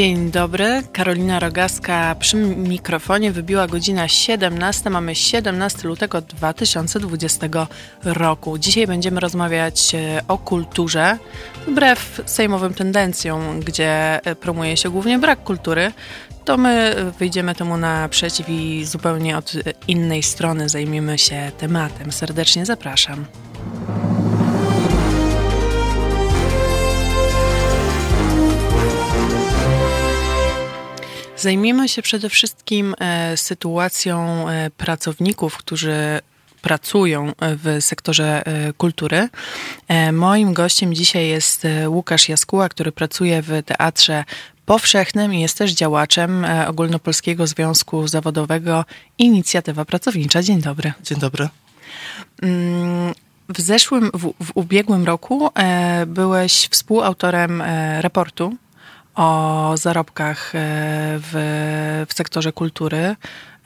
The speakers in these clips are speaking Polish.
Dzień dobry, Karolina Rogaska przy mikrofonie. Wybiła godzina 17. Mamy 17 lutego 2020 roku. Dzisiaj będziemy rozmawiać e, o kulturze, wbrew sejmowym tendencjom, gdzie e, promuje się głównie brak kultury. To my wyjdziemy temu naprzeciw i zupełnie od innej strony zajmiemy się tematem. Serdecznie zapraszam. Zajmiemy się przede wszystkim e, sytuacją e, pracowników, którzy pracują w sektorze e, kultury. Moim gościem dzisiaj jest Łukasz Jaskuła, który pracuje w Teatrze Powszechnym i jest też działaczem Ogólnopolskiego Związku Zawodowego Inicjatywa Pracownicza. Dzień dobry. Dzień dobry. Mm, w zeszłym, w, w ubiegłym roku byłeś współautorem raportu o zarobkach e, w, w sektorze kultury,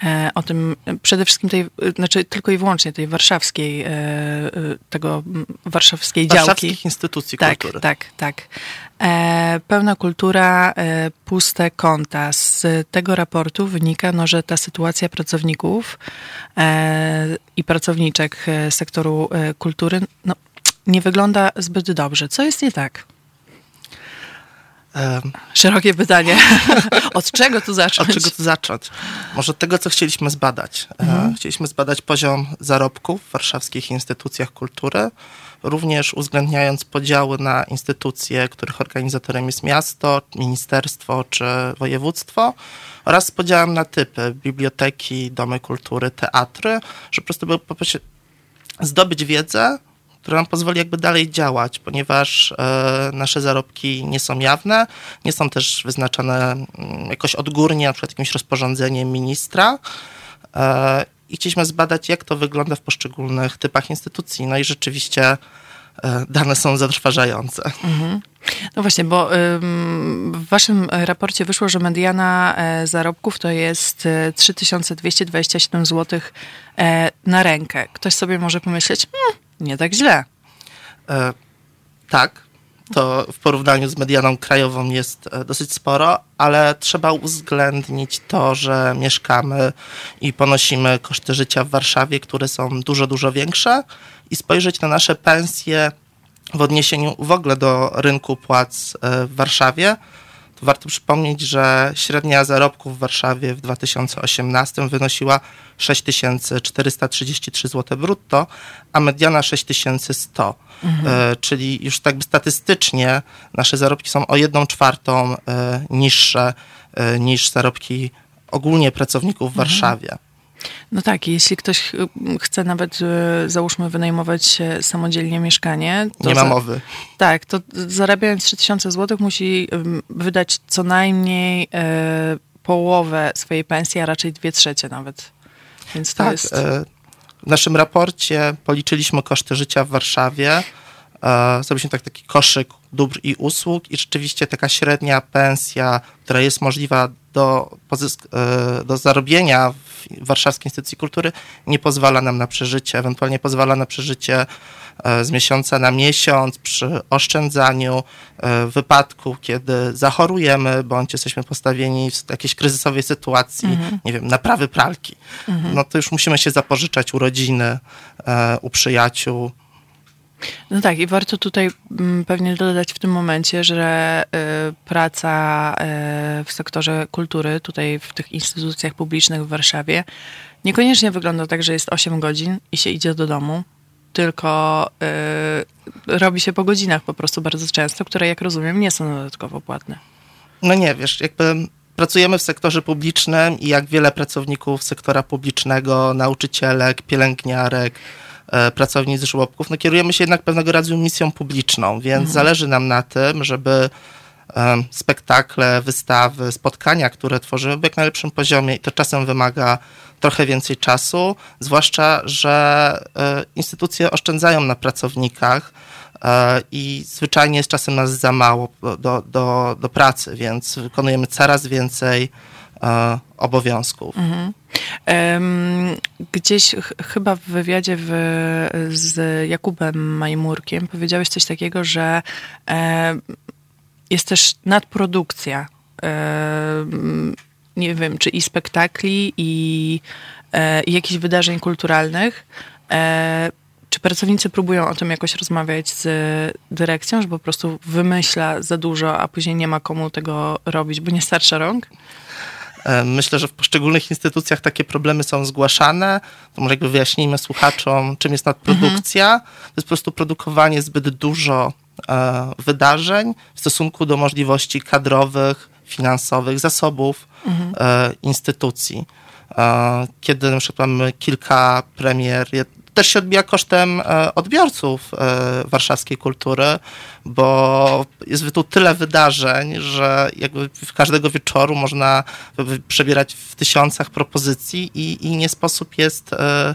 e, o tym przede wszystkim tej, znaczy tylko i wyłącznie tej warszawskiej, e, tego warszawskiej działki. Warszawskich instytucji tak, kultury. Tak, tak, Pełna kultura, puste konta. Z tego raportu wynika, no, że ta sytuacja pracowników i pracowniczek sektoru kultury no, nie wygląda zbyt dobrze. Co jest nie tak? Szerokie pytanie. Od czego tu zacząć? Od czego tu zacząć? Może od tego, co chcieliśmy zbadać. Mhm. Chcieliśmy zbadać poziom zarobków w warszawskich instytucjach kultury, również uwzględniając podziały na instytucje, których organizatorem jest miasto, ministerstwo czy województwo, oraz z podziałem na typy biblioteki, domy kultury, teatry, żeby po prostu po prostu zdobyć wiedzę, która nam pozwoli jakby dalej działać, ponieważ e, nasze zarobki nie są jawne, nie są też wyznaczane mm, jakoś odgórnie, na przykład jakimś rozporządzeniem ministra. E, I chcieliśmy zbadać, jak to wygląda w poszczególnych typach instytucji. No i rzeczywiście e, dane są zatrważające. Mhm. No właśnie, bo w waszym raporcie wyszło, że mediana zarobków to jest 3227 e, zł na rękę. Ktoś sobie może pomyśleć, hmm, nie tak źle. E, tak, to w porównaniu z medianą krajową jest e, dosyć sporo, ale trzeba uwzględnić to, że mieszkamy i ponosimy koszty życia w Warszawie, które są dużo, dużo większe i spojrzeć na nasze pensje w odniesieniu w ogóle do rynku płac e, w Warszawie Warto przypomnieć, że średnia zarobków w Warszawie w 2018 wynosiła 6433 zł brutto, a mediana 6100. Mhm. E, czyli już tak statystycznie nasze zarobki są o 1 czwartą e, niższe e, niż zarobki ogólnie pracowników w mhm. Warszawie. No tak, jeśli ktoś chce nawet, załóżmy, wynajmować samodzielnie mieszkanie. nie ma mowy. tak, to zarabiając 3000 zł musi wydać co najmniej e, połowę swojej pensji, a raczej dwie trzecie nawet. Więc to tak, jest... E, w naszym raporcie policzyliśmy koszty życia w Warszawie. Zrobiliśmy tak taki koszyk dóbr i usług i rzeczywiście taka średnia pensja, która jest możliwa do, do zarobienia w Warszawskiej Instytucji Kultury nie pozwala nam na przeżycie, ewentualnie pozwala na przeżycie e, z miesiąca na miesiąc przy oszczędzaniu e, w wypadku, kiedy zachorujemy, bądź jesteśmy postawieni w jakiejś kryzysowej sytuacji, mhm. nie wiem, naprawy pralki. Mhm. No to już musimy się zapożyczać u rodziny, e, u przyjaciół. No tak, i warto tutaj mm, pewnie dodać w tym momencie, że y, praca y, w sektorze kultury, tutaj w tych instytucjach publicznych w Warszawie, niekoniecznie wygląda tak, że jest 8 godzin i się idzie do domu, tylko y, robi się po godzinach po prostu bardzo często, które jak rozumiem nie są dodatkowo płatne. No nie, wiesz, jakby pracujemy w sektorze publicznym i jak wiele pracowników sektora publicznego, nauczycielek, pielęgniarek, pracownic żłobków, no kierujemy się jednak pewnego rodzaju misją publiczną, więc mhm. zależy nam na tym, żeby spektakle, wystawy, spotkania, które tworzymy w jak najlepszym poziomie i to czasem wymaga trochę więcej czasu, zwłaszcza, że e, instytucje oszczędzają na pracownikach e, i zwyczajnie jest czasem nas za mało do, do, do pracy, więc wykonujemy coraz więcej obowiązków. Mhm. Gdzieś ch chyba w wywiadzie w, z Jakubem Majmurkiem powiedziałeś coś takiego, że e, jest też nadprodukcja nie wiem, czy i spektakli, i, i jakichś wydarzeń kulturalnych. Czy pracownicy próbują o tym jakoś rozmawiać z dyrekcją, że po prostu wymyśla za dużo, a później nie ma komu tego robić, bo nie starcza rąk? E, myślę, że w poszczególnych instytucjach takie problemy są zgłaszane. To może jakby wyjaśnijmy słuchaczom, czym jest nadprodukcja. Mhm. To jest po prostu produkowanie zbyt dużo e, wydarzeń w stosunku do możliwości kadrowych, finansowych, zasobów mhm. e, instytucji. Kiedy na przykład mamy kilka premier też się odbija kosztem e, odbiorców e, warszawskiej kultury, bo jest tu tyle wydarzeń, że jakby każdego wieczoru można przebierać w tysiącach propozycji i, i nie sposób jest e,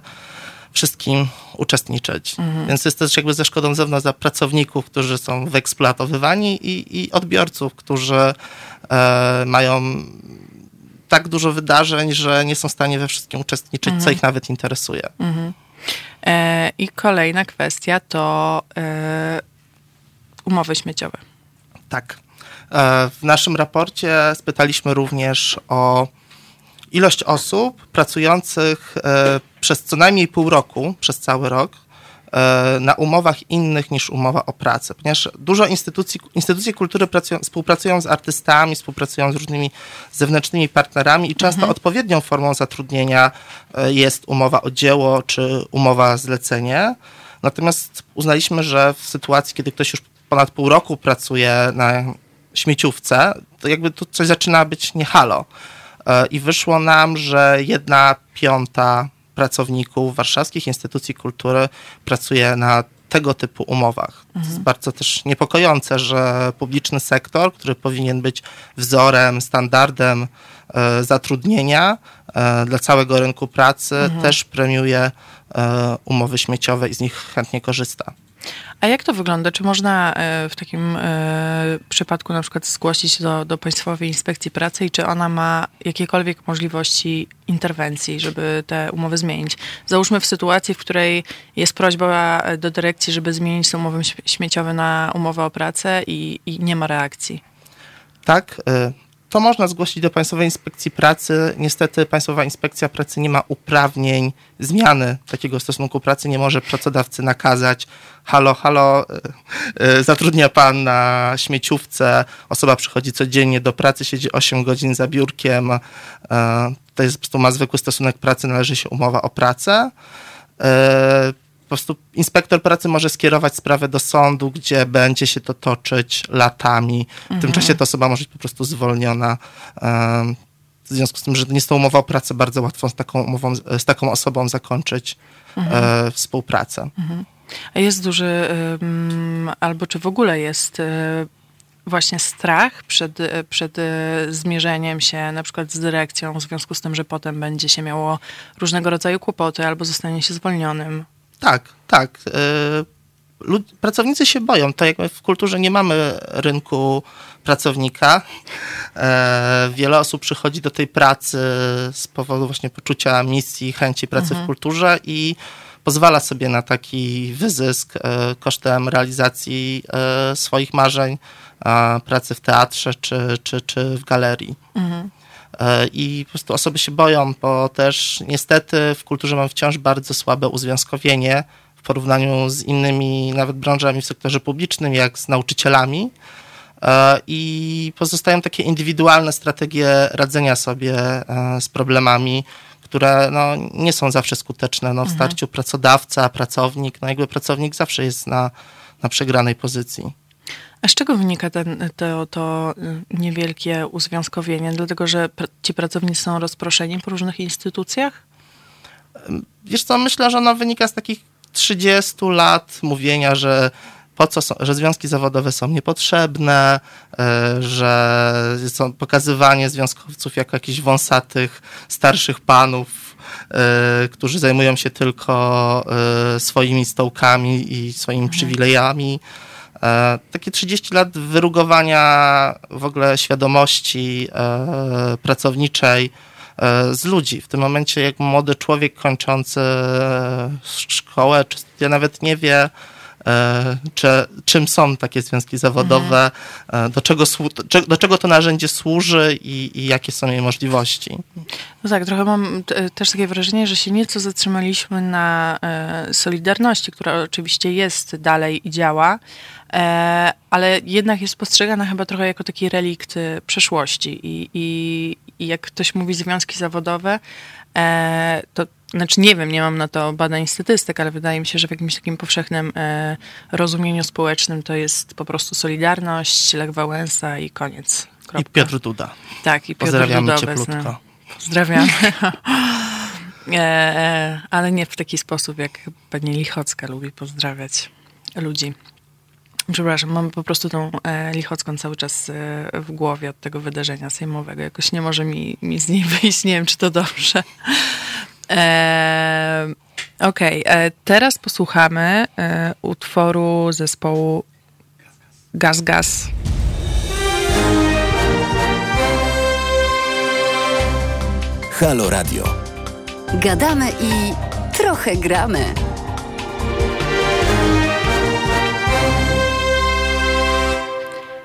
wszystkim uczestniczyć. Mhm. Więc jest też jakby ze szkodą zewnątrz za pracowników, którzy są wyeksploatowywani i, i odbiorców, którzy e, mają tak dużo wydarzeń, że nie są w stanie we wszystkim uczestniczyć, mhm. co ich nawet interesuje. Mhm. E, I kolejna kwestia to e, umowy śmieciowe. Tak. E, w naszym raporcie spytaliśmy również o ilość osób pracujących przez co najmniej pół roku, przez cały rok, na umowach innych niż umowa o pracę, ponieważ dużo instytucji, instytucje kultury pracują, współpracują z artystami, współpracują z różnymi zewnętrznymi partnerami i często mhm. odpowiednią formą zatrudnienia e, jest umowa o dzieło czy umowa zlecenie. Natomiast uznaliśmy, że w sytuacji, kiedy ktoś już ponad pół roku pracuje na śmieciówce, to jakby tu coś zaczyna być nie halo. E, I wyszło nam, że jedna piąta pracowników warszawskich instytucji kultury pracuje na tego typu umowach. Mhm. To jest mhm. bardzo też niepokojące, że publiczny sektor, który powinien być wzorem, standardem e, zatrudnienia e, dla całego rynku pracy, mhm. też premiuje e, umowy śmieciowe i z nich chętnie korzysta. A jak to wygląda? Czy można e, w takim e, przypadku na przykład zgłosić się do, do Państwowej Inspekcji Pracy i czy ona ma jakiekolwiek możliwości interwencji, żeby te umowy zmienić? Załóżmy w sytuacji, w której jest prośba do dyrekcji, żeby zmienić umowę śmieciową na umowę o pracę i, i nie ma reakcji. Tak, e, to można zgłosić do Państwowej Inspekcji Pracy. Niestety Państwowa Inspekcja Pracy nie ma uprawnień zmiany takiego stosunku pracy. Nie może pracodawcy nakazać, halo, halo, e, e, zatrudnia Pan na śmieciówce, osoba przychodzi codziennie do pracy, siedzi 8 godzin za biurkiem, e, to jest po prostu ma zwykły stosunek pracy, należy się umowa o pracę po prostu inspektor pracy może skierować sprawę do sądu, gdzie będzie się to toczyć latami. W mhm. tym czasie ta osoba może być po prostu zwolniona. W związku z tym, że nie jest to umowa o pracę, bardzo łatwo z taką, umową, z taką osobą zakończyć mhm. E, współpracę. Mhm. A jest duży, albo czy w ogóle jest e, właśnie strach przed, e, przed zmierzeniem się na przykład z dyrekcją w związku z tym, że potem będzie się miało różnego rodzaju kłopoty albo zostanie się zwolnionym? Tak, tak. E, pracownicy się boją. To jak w kulturze nie mamy rynku pracownika. E, wiele osób przychodzi do tej pracy z powodu właśnie poczucia misji, chęci pracy mhm. w kulturze i pozwala sobie na taki wyzysk e, kosztem realizacji swoich marzeń, pracy w teatrze czy, czy, czy w galerii. Mhm. E, I po prostu osoby się boją, bo też niestety w kulturze mamy wciąż bardzo słabe uzwiązkowienie w porównaniu z innymi nawet branżami w sektorze publicznym, jak z nauczycielami. E, I pozostają takie indywidualne strategie radzenia sobie e, z problemami, które no, nie są zawsze skuteczne. No, w mhm. starciu pracodawca, pracownik, no jakby pracownik zawsze jest na, na przegranej pozycji. A z czego wynika ten, to, to niewielkie uzwiązkowienie? Dlatego, że ci pracownicy są rozproszeni po różnych instytucjach? Wiesz co, myślę, że ono wynika z takich 30 lat mówienia, że po co są, że związki zawodowe są niepotrzebne, e, że są pokazywanie związkowców jako jakichś wąsatych, starszych panów, e, którzy zajmują się tylko e, swoimi stołkami i swoimi mhm. przywilejami. E, takie 30 lat wyrugowania w ogóle świadomości e, pracowniczej e, z ludzi. W tym momencie, jak młody człowiek kończący szkołę czy studia nawet nie wie, czy, czym są takie związki zawodowe, mhm. do, czego, do czego to narzędzie służy i, i jakie są jej możliwości. No tak, trochę mam też takie wrażenie, że się nieco zatrzymaliśmy na Solidarności, która oczywiście jest dalej i działa, ale jednak jest postrzegana chyba trochę jako taki relikt przeszłości i, i, i jak ktoś mówi związki zawodowe, e, to znaczy nie wiem, nie mam na to badań statystyk, ale wydaje mi się, że w jakimś takim powszechnym e, rozumieniu społecznym to jest po prostu Solidarność, Lech Wałęsa i koniec. Kropka. I Piotr Duda. Tak, i Piotr Pozdrawiamy Duda cieplutko. Pozdrawiamy. e, e, ale nie w taki sposób, jak pani Lichocka lubi pozdrawiać ludzi. Przepraszam, mam po prostu tą e, Lichocką cały czas e, w głowie od tego wydarzenia sejmowego. Jakoś nie może mi, mi z niej wyjść, nie wiem, czy to dobrze. E, Okej, okay. E, teraz posłuchamy e, utworu zespołu Gaz Gaz. Halo Radio. Gadamy i trochę gramy.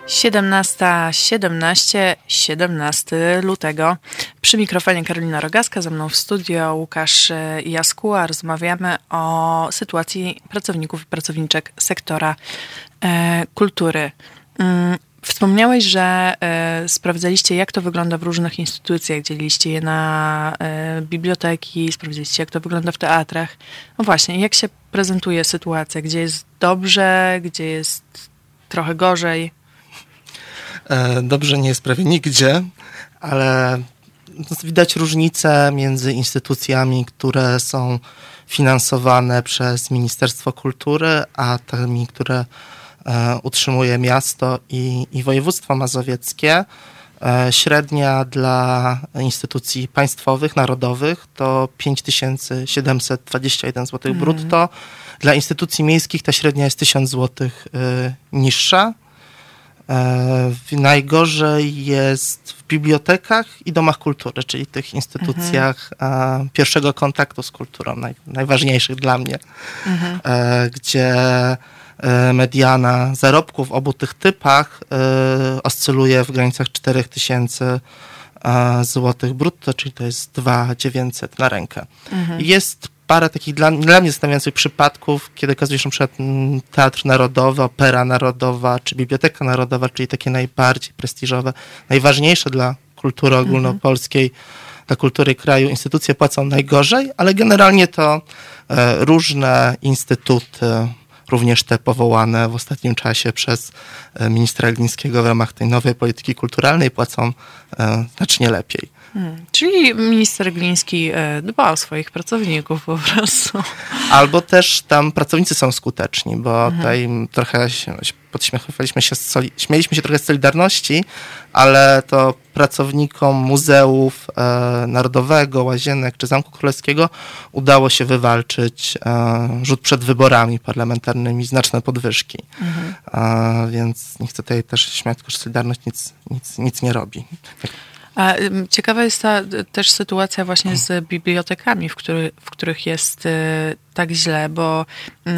17, 17, 17 lutego. Przy mikrofonie Karolina Rogaska, ze mną w studio Łukasz Jaskuła. Rozmawiamy o sytuacji pracowników i pracowniczek sektora e, kultury. Mm, wspomniałeś, że e, sprawdzaliście, jak to wygląda w różnych instytucjach. Dzieliliście je na e, biblioteki, sprawdziliście, jak to wygląda w teatrach. No właśnie, jak się prezentuje sytuacja? Gdzie jest dobrze, gdzie jest trochę gorzej? E, dobrze nie jest prawie nigdzie, ale widać różnicę między instytucjami, które są finansowane przez Ministerstwo Kultury, a tymi, które e, utrzymuje miasto i, i województwo mazowieckie. E, średnia dla instytucji państwowych, narodowych to 5721 zł mm. brutto. Dla instytucji miejskich ta średnia jest 1000 zł niższa. E, najgorzej jest w bibliotekach i domach kultury, czyli tych instytucjach mhm. pierwszego kontaktu z kulturą, naj, najważniejszych dla mnie, mhm. E, gdzie mediana zarobków w obu tych typach oscyluje w granicach 4000 złotych brutto, czyli to jest 2900 na rękę. Mhm. Jest parę takich dla, dla mnie zastanawiających przypadków, kiedy okazuje się, przykład mm, Teatr Narodowy, Opera Narodowa, czy Biblioteka Narodowa, czyli takie najbardziej prestiżowe, najważniejsze dla kultury mhm. ogólnopolskiej, dla kultury kraju instytucje płacą najgorzej, ale generalnie to e, różne instytuty, również te powołane w ostatnim czasie przez e, ministra Glińskiego w ramach tej nowej polityki kulturalnej płacą e, znacznie lepiej. Hmm. Czyli minister Gliński e, dba o swoich pracowników po prostu. Albo też tam pracownicy są skuteczni, bo mhm. tutaj trochę się, podśmiechowaliśmy się, śmieliśmy się trochę z Solidarności, ale to pracownikom muzeów e, Narodowego, Łazienek czy Zamku Królewskiego udało się wywalczyć e, rzut przed wyborami parlamentarnymi, znaczne podwyżki. Mhm. E, więc nie chcę tutaj też śmiać, tylko że Solidarność nic, nic, nic nie robi. A ciekawa jest ta też sytuacja właśnie z bibliotekami, w, który, w których jest y, tak źle, bo y,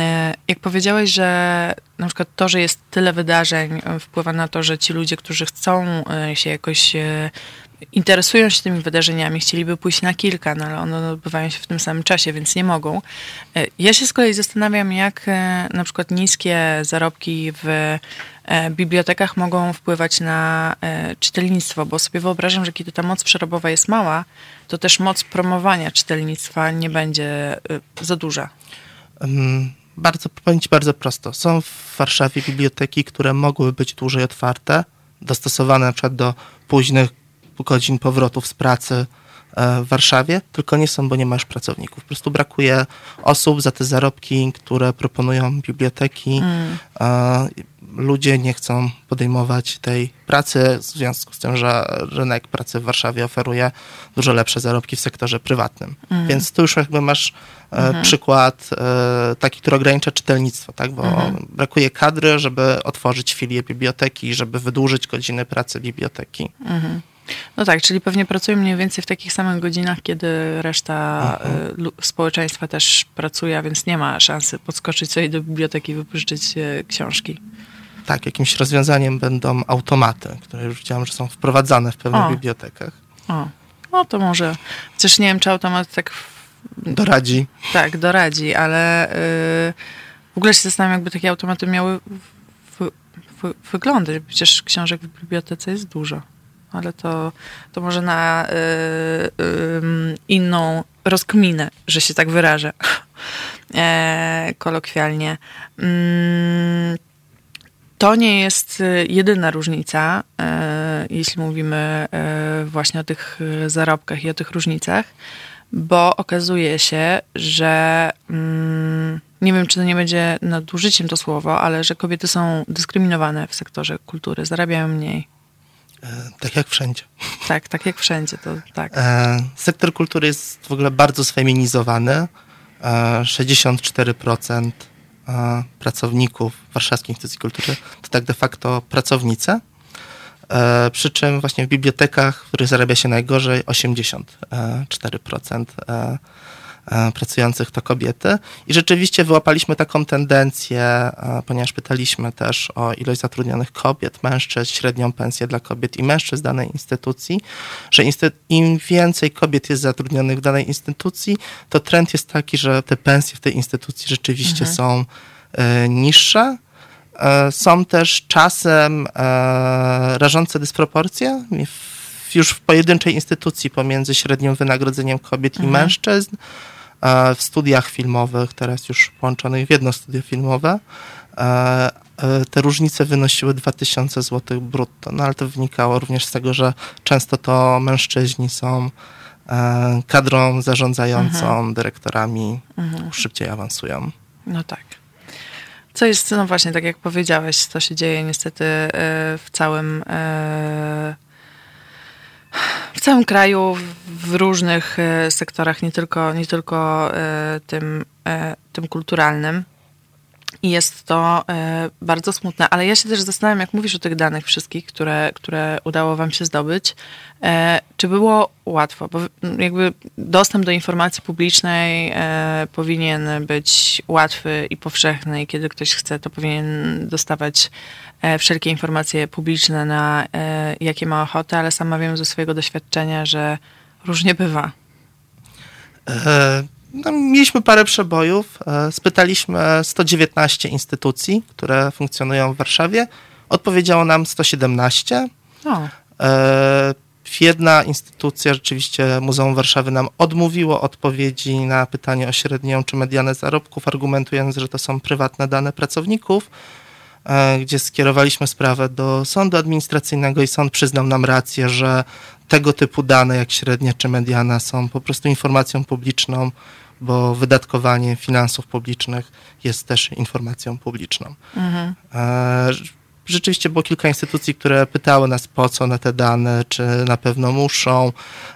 jak powiedziałeś, że na przykład to, że jest tyle wydarzeń, wpływa na to, że ci ludzie, którzy chcą się jakoś interesują się tymi wydarzeniami, chcieliby pójść na kilka, no ale one odbywają się w tym samym czasie, więc nie mogą. Ja się z kolei zastanawiam, jak na przykład niskie zarobki w E, bibliotekach mogą wpływać na e, czytelnictwo, bo sobie wyobrażam, że kiedy ta moc przerobowa jest mała, to też moc promowania czytelnictwa nie będzie e, za duża. Bardzo, powiem Ci bardzo prosto. Są w Warszawie biblioteki, które mogły być dłużej otwarte, dostosowane na przykład do późnych godzin powrotów z pracy w Warszawie, tylko nie są, bo nie masz pracowników. Po prostu brakuje osób za te zarobki, które proponują biblioteki. Mm ludzie nie chcą podejmować tej pracy w związku z tym, że rynek pracy w Warszawie oferuje dużo lepsze zarobki w sektorze prywatnym. Mhm. Więc tu już jakby masz e, mhm. przykład e, taki, który ogranicza czytelnictwo, tak? bo mhm. brakuje kadry, żeby otworzyć filię biblioteki, żeby wydłużyć godziny pracy biblioteki. Mhm. No tak, czyli pewnie pracują mniej więcej w takich samych godzinach, kiedy reszta mhm. społeczeństwa też pracuje, a więc nie ma szansy podskoczyć sobie do biblioteki i wypożyczyć książki. Tak, jakimś rozwiązaniem będą automaty, które już widziałam, że są wprowadzane w pewnych o. bibliotekach. O, no to może. Chociaż nie wiem, czy automat tak. Doradzi. Tak, doradzi, ale yy, w ogóle się zastanawiam, jakby takie automaty miały wyglądać. Przecież książek w bibliotece jest dużo. Ale to, to może na yy, yy, inną rozkminę, że się tak wyrażę e, kolokwialnie. Mm, to nie jest y, jedyna różnica, jeśli mówimy właśnie o tych y, zarobkach i o tych różnicach, bo okazuje się, że mm, nie wiem, czy to nie będzie nadużyciem to słowo, ale że kobiety są dyskryminowane w sektorze kultury, zarabiają mniej. E, tak jak wszędzie. Tak, tak jak wszędzie, to tak. sektor kultury jest w ogóle bardzo sfeminizowany. 64% pracowników Warszawskiej Instytucji Kultury to tak de facto pracownice. E, przy czym właśnie w bibliotekach, w których zarabia się najgorzej, 84% E, pracujących to kobiety. I rzeczywiście wyłapaliśmy taką tendencję, e, ponieważ pytaliśmy też o ilość zatrudnionych kobiet, mężczyzn, średnią pensję dla kobiet i mężczyzn danej instytucji, że im więcej kobiet jest zatrudnionych w danej instytucji, to trend jest taki, że te pensje w tej instytucji rzeczywiście mhm. są e, niższe. Są też czasem rażące dysproporcje już w pojedynczej instytucji pomiędzy średnim wynagrodzeniem kobiet mhm. i mężczyzn w studiach filmowych, teraz już połączonych w jedno studio filmowe, e, e, te różnice wynosiły 2000 zł brutto. No ale to wynikało również z tego, że często to mężczyźni są e, kadrą zarządzającą, mhm. dyrektorami, mhm. szybciej awansują. No tak. Co jest, no właśnie, tak jak powiedziałeś, to się dzieje niestety w całym w całym kraju, w różnych e, sektorach, nie tylko, nie tylko e, tym, e, tym kulturalnym. I jest to bardzo smutne, ale ja się też zastanawiam, jak mówisz o tych danych wszystkich, które, które udało Wam się zdobyć, czy było łatwo? Bo jakby dostęp do informacji publicznej powinien być łatwy i powszechny, i kiedy ktoś chce, to powinien dostawać E, wszelkie informacje publiczne, na e, jakie ma ochotę, ale sama wiem ze swojego doświadczenia, że różnie bywa. E, no, mieliśmy parę przebojów. Spytaliśmy 119 instytucji, które funkcjonują w Warszawie. Odpowiedziało nam 117. O. Jedna instytucja, rzeczywiście Muzeum Warszawy, nam odmówiło odpowiedzi na pytanie o średnią czy medianę zarobków, argumentując, że to są prywatne dane pracowników. E, gdzie skierowaliśmy sprawę do sądu administracyjnego i sąd przyznał nam rację, że tego typu dane jak średnia czy mediana są po prostu informacją publiczną, bo wydatkowanie finansów publicznych jest też informacją publiczną. Mhm. E, rzeczywiście było kilka instytucji, które pytały nas, po co na te dane, czy na pewno muszą,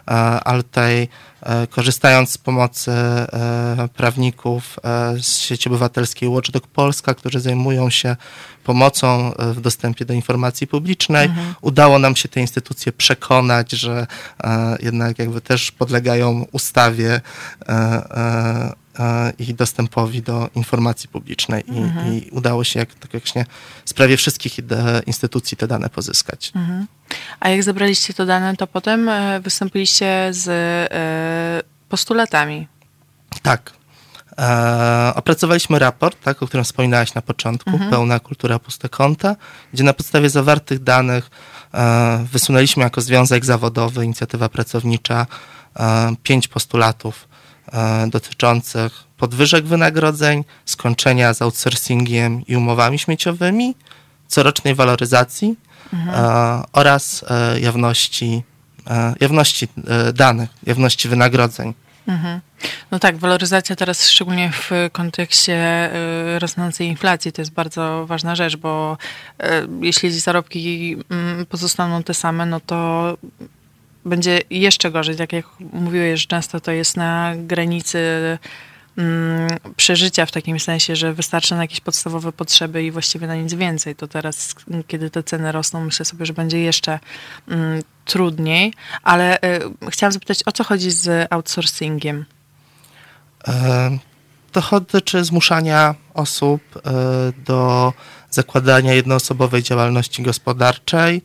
e, ale tutaj E, korzystając z pomocy e, prawników z sieci obywatelskiej Watchdog Polska, którzy zajmują się pomocą w dostępie do informacji publicznej, mhm. udało nam się te instytucje przekonać, że jednak jakby też podlegają ustawie i dostępowi do informacji publicznej mhm. i, i, udało się, jak, tak jak się w sprawie wszystkich instytucji te dane pozyskać. Mhm. A jak zebraliście te dane, to potem e, wystąpiliście z e, postulatami. Tak. E, opracowaliśmy raport, tak, o którym wspominałaś na początku, mhm. Pełna kultura puste konta, gdzie na podstawie zawartych danych e, wysunęliśmy jako związek zawodowy, inicjatywa pracownicza, e, pięć postulatów e, dotyczących podwyżek wynagrodzeń, skończenia z outsourcingiem i umowami śmieciowymi, corocznej waloryzacji mhm. oraz e, jawności, e, jawności danych, jawności wynagrodzeń. Mhm. No tak, waloryzacja teraz szczególnie w kontekście rosnącej inflacji to jest bardzo ważna rzecz, bo jeśli zarobki mm, pozostaną te same, no to będzie jeszcze gorzej. Tak jak mówiłeś, że często to jest na granicy Mm, przeżycia w takim sensie, że wystarczy na jakieś podstawowe potrzeby i właściwie na nic więcej. To teraz, kiedy te ceny rosną, myślę sobie, że będzie jeszcze mm, trudniej, ale y, chciałam zapytać, o co chodzi z outsourcingiem? E, to dotyczy zmuszania osób e, do zakładania jednoosobowej działalności gospodarczej,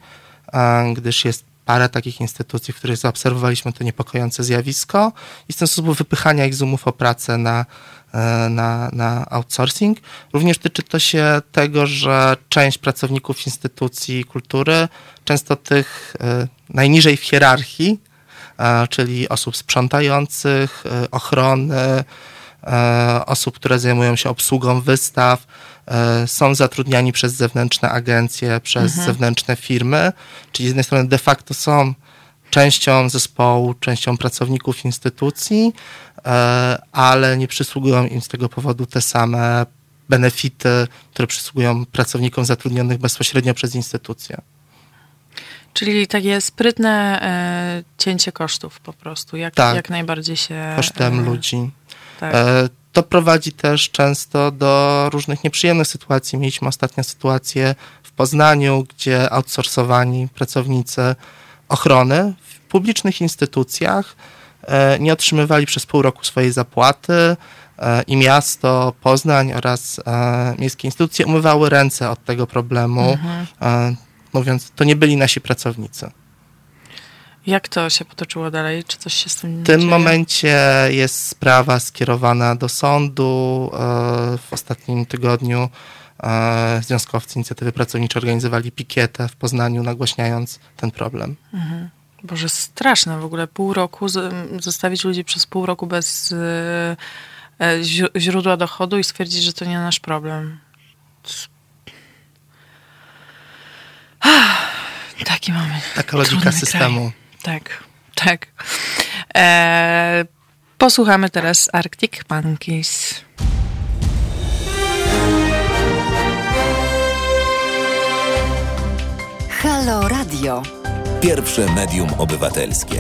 gdyż jest parę takich instytucji, w których zaobserwowaliśmy to niepokojące zjawisko i w ten sposób wypychania ich z umów o pracę na, e, na, na outsourcing. Również tyczy to się tego, że część pracowników instytucji kultury, często tych e, najniżej w hierarchii, e, czyli osób sprzątających, ochrony, osób, które zajmują się obsługą wystaw, są zatrudniani przez zewnętrzne agencje, przez mhm. zewnętrzne firmy, czyli z jednej strony de facto są częścią zespołu, częścią pracowników instytucji, e, ale nie przysługują im z tego powodu te same benefity, które przysługują pracownikom zatrudnionych bezpośrednio przez instytucje. Czyli takie sprytne e, cięcie kosztów po prostu, jak, tak, jak najbardziej się... kosztem e, ludzi. Tak. E, to prowadzi też często do różnych nieprzyjemnych sytuacji. Mieliśmy ostatnią sytuację w Poznaniu, gdzie outsourcowani pracownicy ochrony w publicznych instytucjach e, nie otrzymywali przez pół roku swojej zapłaty e, i miasto, Poznań oraz e, miejskie instytucje umywały ręce od tego problemu, mhm. mówiąc, to nie byli nasi pracownicy. Jak to się potoczyło dalej? Czy coś się z tym W tym dzieje? momencie jest sprawa skierowana do sądu. E, w ostatnim tygodniu e, związkowcy inicjatywy pracowniczej organizowali pikietę w Poznaniu, nagłaśniając ten problem. Mhm. Boże, straszne w ogóle. Pół roku, zostawić ludzi przez pół roku bez e, źródła dochodu i stwierdzić, że to nie nasz problem. Taki mamy. Taka logika systemu. Kraj. Tak, tak. E, posłuchamy teraz Arctic Monkeys. Halo Radio. Pierwsze medium obywatelskie.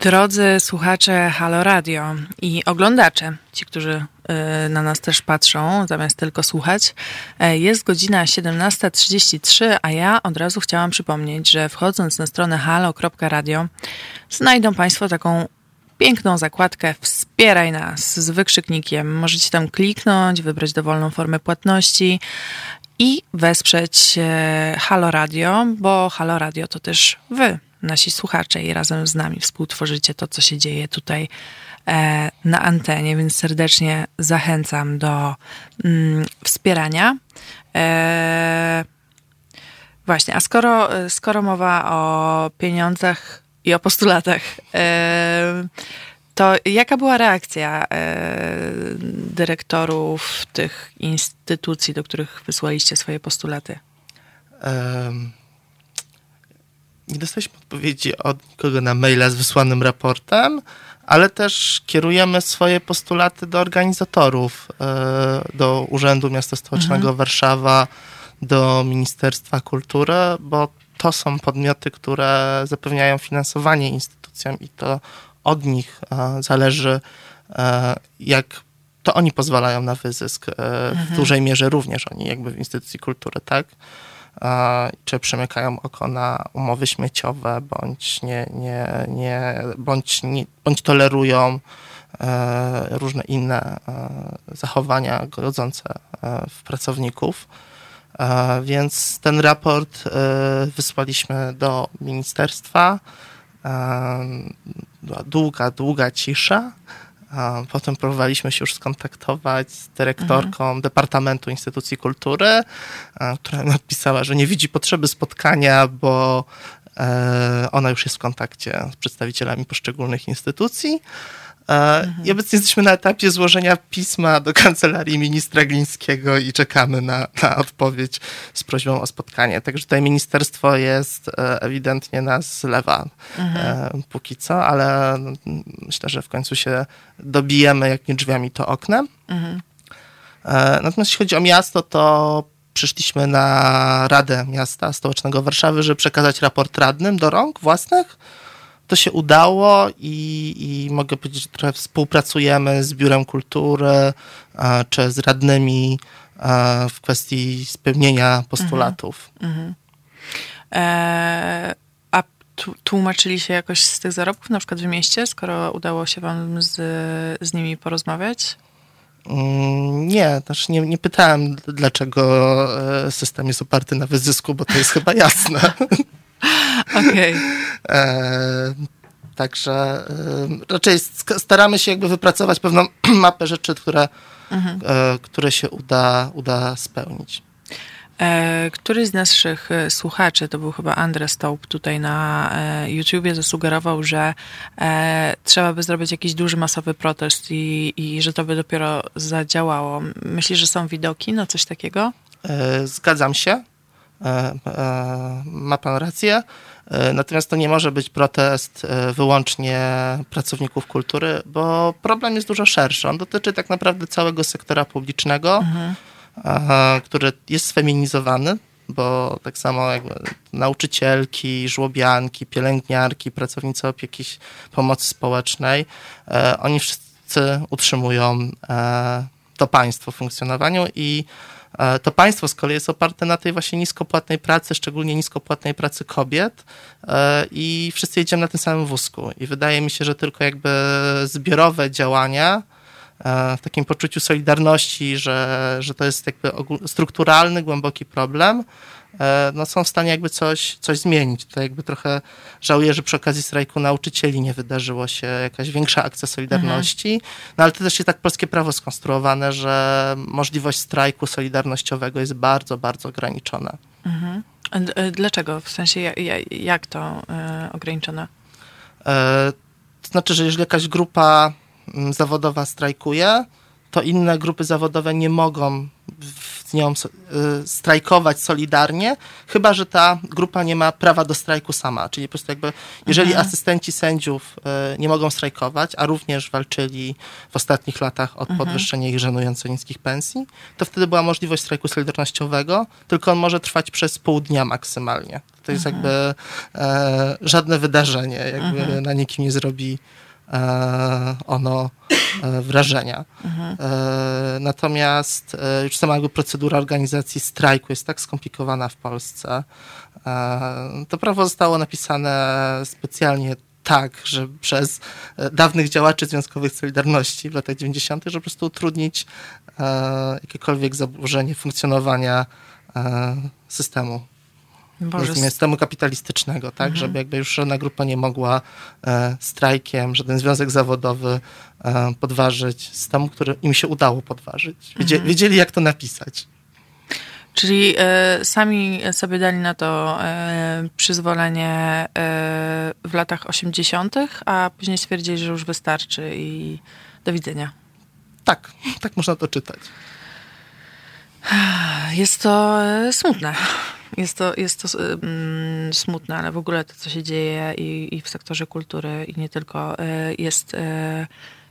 Drodzy słuchacze Halo Radio i oglądacze, ci, którzy na nas też patrzą, zamiast tylko słuchać. E, jest godzina 17.33, a ja od razu chciałam przypomnieć, że wchodząc na stronę halo.radio znajdą Państwo taką piękną zakładkę Wspieraj nas z wykrzyknikiem. Możecie tam kliknąć, wybrać dowolną formę płatności i wesprzeć e, Halo Radio, bo Halo Radio to też Wy nasi słuchacze i razem z nami współtworzycie to, co się dzieje tutaj na antenie, więc serdecznie zachęcam do mm, wspierania. E, właśnie, a skoro, skoro mowa o pieniądzach i o postulatach, e, to jaka była reakcja e, dyrektorów tych instytucji, do których wysłaliście swoje postulaty? Um nie dostaliśmy odpowiedzi od nikogo na maila z wysłanym raportem, ale też kierujemy swoje postulaty do organizatorów, e, do Urzędu Miasta Stołecznego mhm. Warszawa, do Ministerstwa Kultury, bo to są podmioty, które zapewniają finansowanie instytucjom i to od nich e, zależy, e, jak to oni pozwalają na wyzysk. W mhm. dużej mierze również oni jakby w instytucji kultury, tak? Czy przymykają oko na umowy śmieciowe, bądź, nie, nie, nie, bądź, nie, bądź tolerują e, różne inne e, zachowania godzące e, w pracowników. Więc ten raport wysłaliśmy do ministerstwa. Była długa, długa cisza. Potem próbowaliśmy się już skontaktować z dyrektorką mhm. Departamentu Instytucji Kultury, która napisała, że nie widzi potrzeby spotkania, bo e, ona już jest w kontakcie z przedstawicielami poszczególnych instytucji. Mhm. I obecnie jesteśmy na etapie złożenia pisma do kancelarii ministra Glińskiego i czekamy na, na odpowiedź z prośbą o spotkanie. Także tutaj ministerstwo jest e, ewidentnie nas zlewa mhm. E, póki co, ale myślę, że w końcu się dobijemy jakimi drzwiami to oknem. Mhm. E, natomiast jeśli chodzi o miasto, to przyszliśmy na Radę Miasta Stołecznego Warszawy, żeby przekazać raport radnym do rąk własnych to się udało i, i mogę powiedzieć, że trochę współpracujemy z Biurem Kultury czy z radnymi w kwestii spełnienia postulatów. Mhm. E, a tłumaczyli się jakoś z tych zarobków, na przykład w mieście, skoro udało się wam z, z nimi porozmawiać? Mm, nie, też nie, nie pytałem, dlaczego e, system jest oparty na wyzysku, bo to jest chyba jasne. Okej. Okay. E, także e, raczej staramy się jakby wypracować pewną mapę rzeczy, które, mhm. które się uda, uda spełnić. E, któryś z naszych e, słuchaczy, to był chyba Andres Staup tutaj na e, YouTubie, zasugerował, że trzeba by zrobić jakiś duży, masowy protest i, i że to by dopiero zadziałało. Myślisz, że są widoki na coś takiego? Zgadzam się. Ma pan rację. Natomiast to nie może być protest wyłącznie pracowników kultury, bo problem jest dużo szerszy. On dotyczy tak naprawdę całego sektora publicznego. Mhm który jest sfeminizowany, bo tak samo jak nauczycielki, żłobianki, pielęgniarki, pracownicy opieki pomocy społecznej, e, oni wszyscy utrzymują e, to państwo w funkcjonowaniu i e, to państwo z kolei jest oparte na tej właśnie niskopłatnej pracy, szczególnie niskopłatnej pracy kobiet i wszyscy jedziemy na tym samym wózku. I wydaje mi się, że tylko jakby zbiorowe działania E, w takim poczuciu solidarności, że, że to jest jakby strukturalny, głęboki problem, e, no są w stanie jakby coś, coś zmienić. To jakby trochę żałuję, że przy okazji strajku nauczycieli nie wydarzyło się jakaś większa akcja solidarności, mhm. no ale to też jest tak polskie prawo skonstruowane, że możliwość strajku solidarnościowego jest bardzo, bardzo ograniczona. Mhm. Dlaczego? W sensie jak to ograniczone? To znaczy, że jeżeli jakaś grupa Mm, zawodowa strajkuje, to inne grupy zawodowe nie mogą z nią y, strajkować solidarnie, chyba że ta grupa nie ma prawa do strajku sama. Czyli po prostu jakby, jeżeli mhm. asystenci sędziów y, nie mogą strajkować, a również walczyli w ostatnich latach o mhm. podwyższenie ich żenująco niskich pensji, to wtedy była możliwość strajku solidarnościowego, tylko on może trwać przez pół dnia maksymalnie. To jest mhm. jakby e, żadne wydarzenie, jakby na nikim nie zrobi E, ono wrażenia. Mhm. E, natomiast już sama jakby procedura organizacji strajku jest tak skomplikowana w Polsce. To prawo zostało napisane specjalnie tak, że przez dawnych działaczy związkowych Solidarności w latach 90., żeby po prostu utrudnić jakiekolwiek zaburzenie funkcjonowania systemu Boże. systemu kapitalistycznego, tak, mhm. żeby jakby już żadna grupa nie mogła e, strajkiem, żaden związek zawodowy e, podważyć systemu, który im się udało podważyć. Wiedzieli, mhm. wiedzieli jak to napisać. Czyli e, sami sobie dali na to e, przyzwolenie e, w latach 80., a później stwierdzili, że już wystarczy i do widzenia. Tak, tak można to czytać. Jest to e, smutne. Jest to, jest to mm, smutne, ale w ogóle to, co się dzieje i, i w sektorze kultury, i nie tylko, y, jest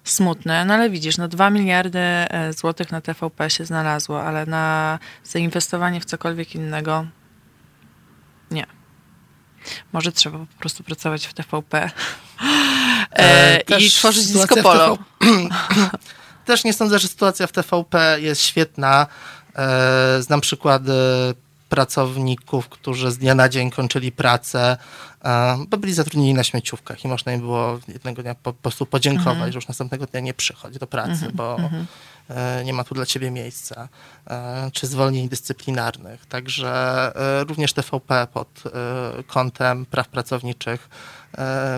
smutne. No ale widzisz, no 2 miliardy złotych na TVP się znalazło, ale na zainwestowanie w cokolwiek innego nie. Może trzeba po prostu pracować w TVP e, i tworzyć disco polo. Też nie sądzę, że sytuacja w TVP jest świetna. E, znam przykłady pracowników, którzy z dnia na dzień kończyli pracę, e, bo byli zatrudnieni na śmieciówkach i można im było jednego dnia po, prostu podziękować, mhm. że już następnego dnia nie przychodzi do pracy, mhm. bo mhm. E, nie ma tu dla ciebie miejsca, czy zwolnień dyscyplinarnych. Także również TVP pod kątem praw pracowniczych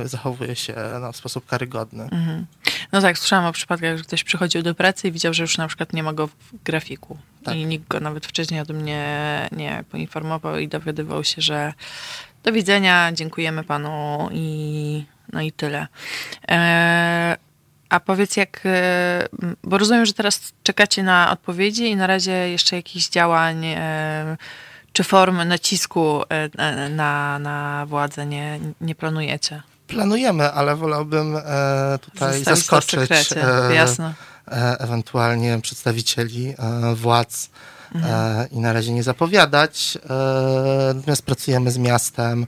zachowuje się no, w sposób karygodny. Mhm. No tak, słyszałam o przypadkach, że ktoś przychodził do pracy i widział, że już na przykład nie ma go w grafiku. Tak. I nikt go nawet wcześniej o tym nie, nie poinformował i dowiadywał się, że do widzenia, dziękujemy panu i no i tyle. E, a powiedz jak, e, bo rozumiem, że teraz czekacie na odpowiedzi i na razie jeszcze jakichś działań e, czy form nacisku e, na, na władzę nie, nie planujecie? Planujemy, ale wolałbym e, tutaj Zostawić zaskoczyć e, Jasne. Ewentualnie przedstawicieli władz mhm. I na razie nie zapowiadać. natomiast pracujemy z miastem.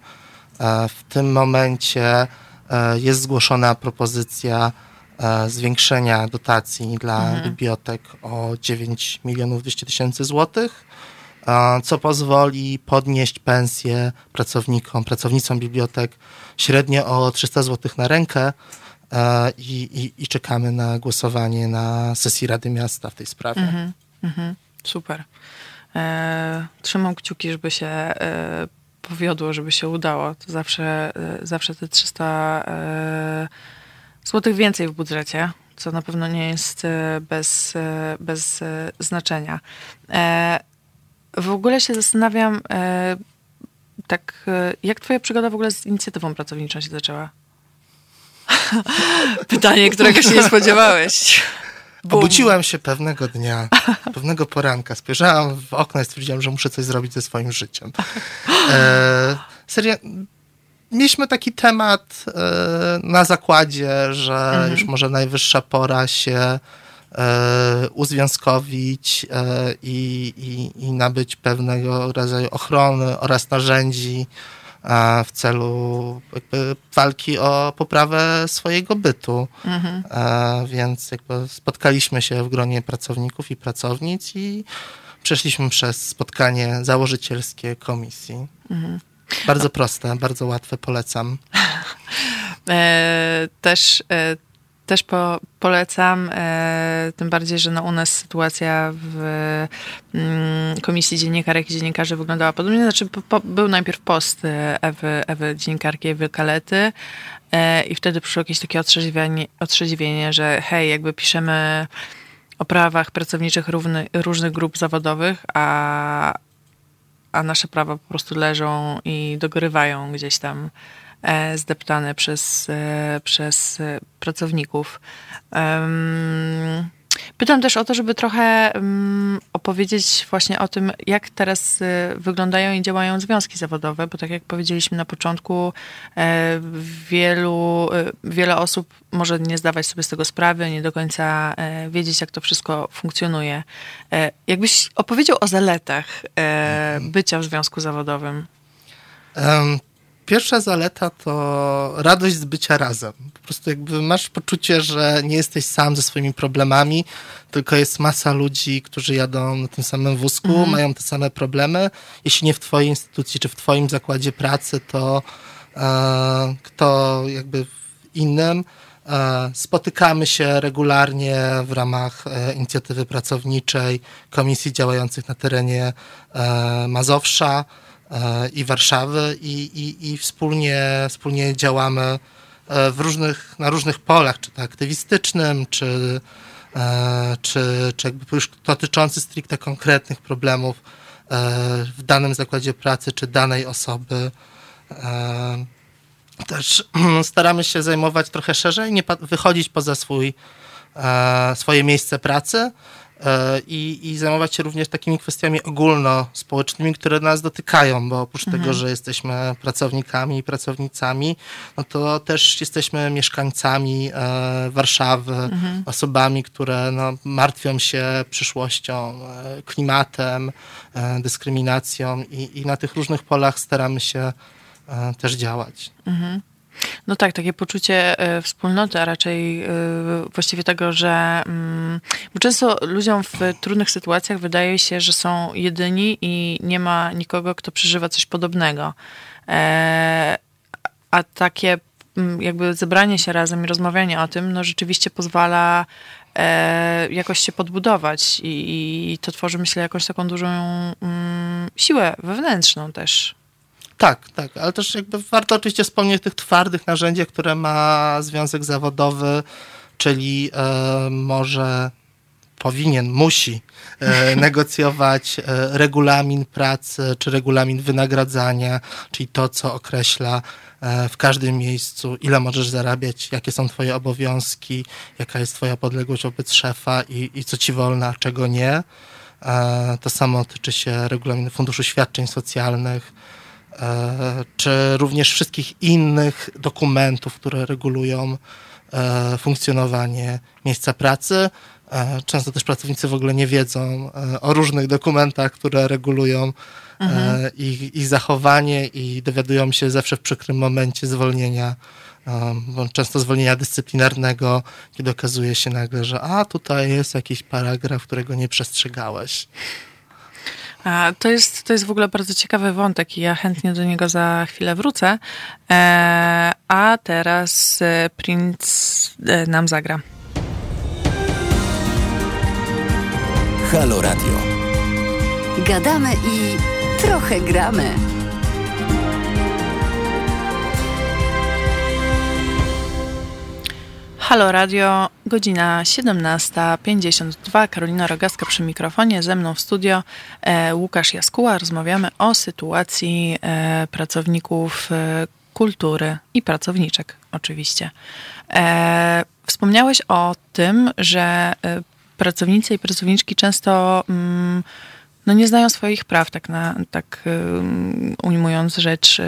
w tym momencie jest zgłoszona propozycja zwiększenia dotacji dla mhm. bibliotek o 9 milionów 200 tysięcy złotych, co pozwoli podnieść pensje pracownikom, pracownicom bibliotek średnio o 300 zł na rękę. I, i, I, czekamy na głosowanie na sesji Rady Miasta w tej sprawie. Mhm, mhm, super. E, trzymam kciuki, żeby się e, powiodło, żeby się udało. To zawsze, e, zawsze te 300 e, złotych więcej w budżecie, co na pewno nie jest e, bez, e, bez znaczenia. W ogóle się zastanawiam, tak, jak twoja przygoda w ogóle z inicjatywą pracowniczą się zaczęła? Pytanie, którego się nie spodziewałeś. Bum. Obudziłem się pewnego dnia, pewnego poranka, spojrzałem w okno i stwierdziłem, że muszę coś zrobić ze swoim życiem. E, serio, mieliśmy taki temat e, na zakładzie, że mhm. już może najwyższa pora się e, uzwiązkowić e, i, i, i nabyć pewnego rodzaju ochrony oraz narzędzi w celu walki o poprawę swojego bytu. Mhm. Więc jakby spotkaliśmy się w gronie pracowników i pracownic i przeszliśmy przez spotkanie założycielskie komisji. Mhm. Bardzo proste, bardzo łatwe, polecam. E, też e, też po, polecam, e, tym bardziej, że no u nas sytuacja w mm, Komisji Dziennikarek i Dziennikarzy wyglądała podobnie. Znaczy, po, po, był najpierw post Ewy, Ewy dziennikarki Ewy Kalety e, i wtedy przyszło jakieś takie otrzeźwienie, otrzeźwienie, że hej, jakby piszemy o prawach pracowniczych równy, różnych grup zawodowych, a, a nasze prawa po prostu leżą i dogorywają gdzieś tam zdeptane przez, e, przez e, pracowników. Pytam też o to, żeby trochę opowiedzieć właśnie o tym, jak teraz wyglądają i działają związki zawodowe, bo tak jak powiedzieliśmy na początku, wielu, wiele osób może nie zdawać sobie z tego sprawy, nie do końca wiedzieć, jak to wszystko funkcjonuje. Jakbyś opowiedział o zaletach bycia w związku zawodowym? Um Pierwsza zaleta to radość z bycia razem. Po prostu jakby masz poczucie, że nie jesteś sam ze swoimi problemami, tylko jest masa ludzi, którzy jadą na tym samym wózku, mhm. mają te same problemy. Jeśli nie w twojej instytucji czy w twoim zakładzie pracy, to e, kto jakby w innym. E, spotykamy się regularnie w ramach e, inicjatywy pracowniczej komisji działających na terenie e, Mazowsza i Warszawy i, i, i wspólnie, wspólnie działamy e, w różnych, na różnych polach, czy to aktywistycznym, czy, e, czy, czy jakby już dotyczący stricte konkretnych problemów e, w danym zakładzie pracy, czy danej osoby. Też staramy się zajmować trochę szerzej, nie wychodzić poza swój, swoje miejsce pracy, E, i, i zajmować się również takimi kwestiami ogólnospołecznymi, które nas dotykają, bo oprócz mhm. tego, że jesteśmy pracownikami i pracownicami, no to też jesteśmy mieszkańcami e, Warszawy, mhm. osobami, które no, martwią się przyszłością, e, klimatem, dyskryminacją i, i na tych różnych polach staramy się też działać. Mhm. No tak, takie poczucie e, wspólnoty, a raczej e, właściwie tego, że mm, bo często ludziom w trudnych sytuacjach wydaje się, że są jedyni i nie ma nikogo, kto przeżywa coś podobnego. E, a takie mm, jakby zebranie się razem i rozmawianie o tym, no rzeczywiście pozwala jakoś się podbudować i, to tworzy, myślę, jakąś taką dużą mm, siłę wewnętrzną też. Tak, tak, ale też jakby warto oczywiście wspomnieć o tych twardych narzędziach, które ma związek zawodowy, czyli e, może powinien, musi e, negocjować e, regulamin pracy czy regulamin wynagradzania, czyli to, co określa e, w każdym miejscu, ile możesz zarabiać, jakie są twoje obowiązki, jaka jest twoja podległość wobec szefa i, i co ci wolno, a czego nie. E, to samo tyczy się regulaminu Funduszu Świadczeń Socjalnych, czy również wszystkich innych dokumentów, które regulują e, funkcjonowanie miejsca pracy. E, często też pracownicy w ogóle nie wiedzą o różnych dokumentach, które regulują mhm. ich, ich zachowanie i dowiadują się zawsze w przykrym momencie zwolnienia często zwolnienia dyscyplinarnego, kiedy okazuje się nagle, że a tutaj jest jakiś paragraf, którego nie przestrzegałeś. A to jest, to jest w ogóle bardzo ciekawy wątek i ja chętnie do niego za chwilę wrócę. E, a teraz e, Prince e, nam zagra. Halo Radio. Gadamy i trochę gramy. Halo Radio, godzina 17.52. Karolina Rogaska przy mikrofonie, ze mną w studio e, Łukasz Jaskuła. Rozmawiamy o sytuacji e, pracowników e, kultury i pracowniczek, oczywiście. Wspomniałeś o tym, że pracownicy i pracowniczki często mm, no nie znają swoich praw, tak, na, tak ujmując rzecz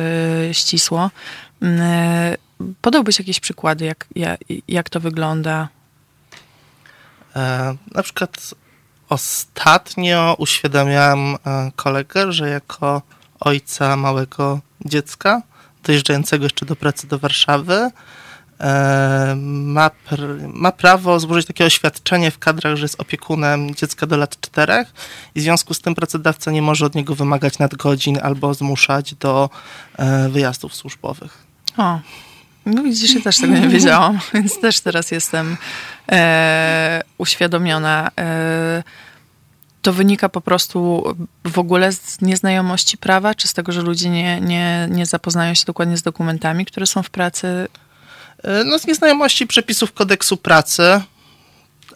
ścisło. Podałbyś jakieś przykłady, jak, jak, jak to wygląda? E, na przykład ostatnio uświadamiałem e, kolegę, że jako ojca małego dziecka, dojeżdżającego jeszcze do pracy do Warszawy, e, ma, pr- ma prawo złożyć takie oświadczenie w kadrach, że jest opiekunem dziecka do lat czterech i w związku z tym pracodawca nie może od niego wymagać nadgodzin albo zmuszać do wyjazdów służbowych. O, no widzisz, ja też tego nie wiedziałam, więc też teraz jestem e, uświadomiona. E, to wynika po prostu w ogóle z nieznajomości prawa, czy z tego, że ludzie nie, nie, nie zapoznają się dokładnie z dokumentami, które są w pracy? E, no, z nieznajomości przepisów kodeksu pracy,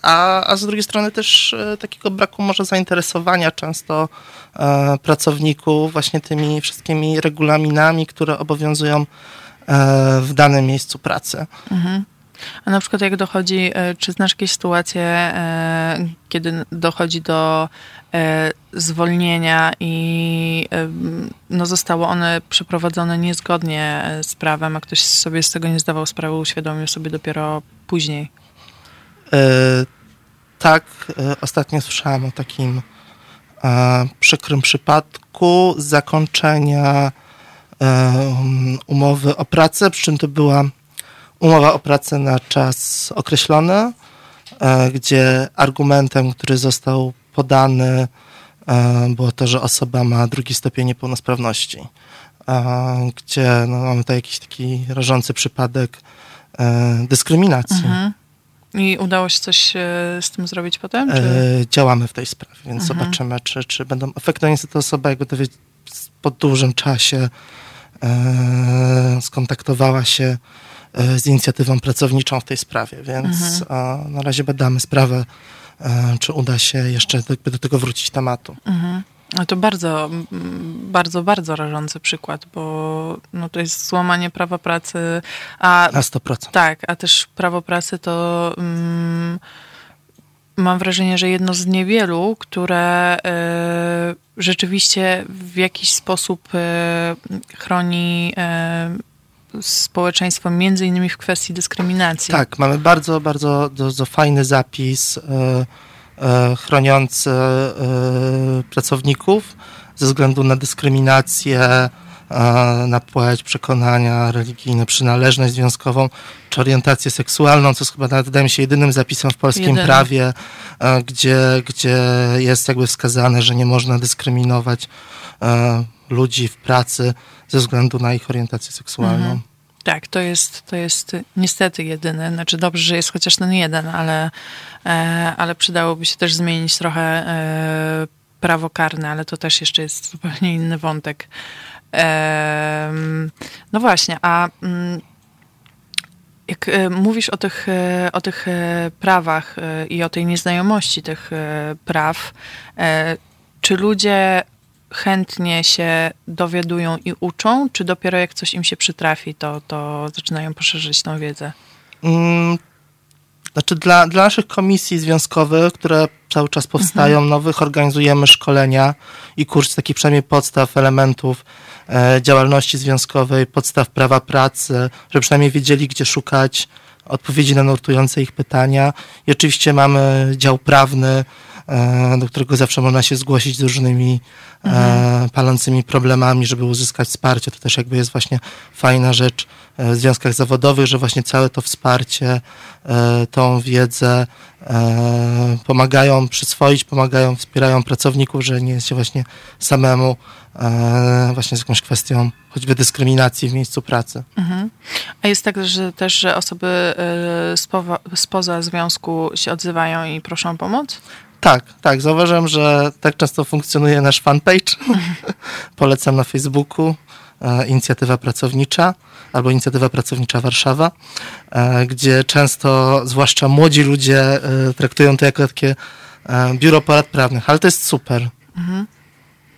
a, a z drugiej strony też e, takiego braku może zainteresowania często e, pracowników właśnie tymi wszystkimi regulaminami, które obowiązują w danym miejscu pracy. Mhm. A na przykład jak dochodzi, e, czy znasz jakieś sytuacje, e, kiedy dochodzi do e, zwolnienia i no zostało one przeprowadzone niezgodnie z prawem, a ktoś sobie z tego nie zdawał sprawy, uświadomił sobie dopiero później? Tak, ostatnio słyszałem o takim przykrym przypadku zakończenia umowy o pracę, przy czym to była umowa o pracę na czas określony, e, gdzie argumentem, który został podany, e, było to, że osoba ma drugi stopień niepełnosprawności, e, gdzie no, mamy tutaj jakiś taki rażący przypadek dyskryminacji. Mhm. I udało się coś z tym zrobić potem? Czy? Działamy w tej sprawie, więc mhm. zobaczymy, czy, czy będą efekty. Niestety osoba, jakby to po dużym czasie skontaktowała się E, z inicjatywą pracowniczą w tej sprawie, więc mhm. na razie badamy sprawę, e, czy uda się jeszcze do, do tego wrócić tematu. Mhm. No to bardzo, bardzo, bardzo rażący przykład, bo no to jest złamanie prawa pracy. A, Na 100%. Tak, a też prawo pracy to mm, mam wrażenie, że jedno z niewielu, które y, rzeczywiście w jakiś sposób y, chroni y, społeczeństwo, między innymi w kwestii dyskryminacji. Tak, mamy bardzo, bardzo, bardzo fajny zapis e, e, chroniący e, pracowników ze względu na dyskryminację, e, na płeć, przekonania religijne, przynależność związkową czy orientację seksualną, co jest chyba nawet, wydaje mi się, jedynym zapisem w polskim Jedyny. prawie, e, gdzie, gdzie jest jakby wskazane, że nie można dyskryminować e, ludzi w pracy ze względu na ich orientację seksualną. Mhm. Tak, to jest, to jest niestety jedyny. Znaczy dobrze, że jest chociaż ten jeden, ale, e, ale przydałoby się też zmienić trochę prawo karne, ale to też jeszcze jest zupełnie inny wątek. E, no właśnie, a mm, jak mówisz o tych, o tych prawach i o tej nieznajomości tych praw, czy ludzie chętnie się dowiadują i uczą, czy dopiero jak coś im się przytrafi, to, to zaczynają poszerzyć tą wiedzę? Mm, znaczy dla, dla naszych komisji związkowych, które cały czas powstają, mhm. nowych, organizujemy szkolenia i kurs takich przynajmniej podstaw, elementów e, działalności związkowej, podstaw prawa pracy, żeby przynajmniej wiedzieli, gdzie szukać odpowiedzi na nurtujące ich pytania. I oczywiście mamy dział prawny, e, do którego zawsze można się zgłosić z różnymi mhm. palącymi problemami, żeby uzyskać wsparcie. To też jakby jest właśnie fajna rzecz w związkach zawodowych, że właśnie całe to wsparcie, tą wiedzę pomagają przyswoić, pomagają, wspierają pracowników, że nie jest się właśnie samemu właśnie z jakąś kwestią choćby dyskryminacji w miejscu pracy. Mhm. A jest tak, że też, że osoby spoza, spoza związku się odzywają i proszą o pomoc? Tak, tak. Zauważyłem, że tak często funkcjonuje nasz fanpage. Polecam na Facebooku. E, inicjatywa pracownicza albo Inicjatywa Pracownicza Warszawa, e, gdzie często, zwłaszcza młodzi ludzie, e, traktują to jako takie biuro porad prawnych, ale to jest super. Mhm.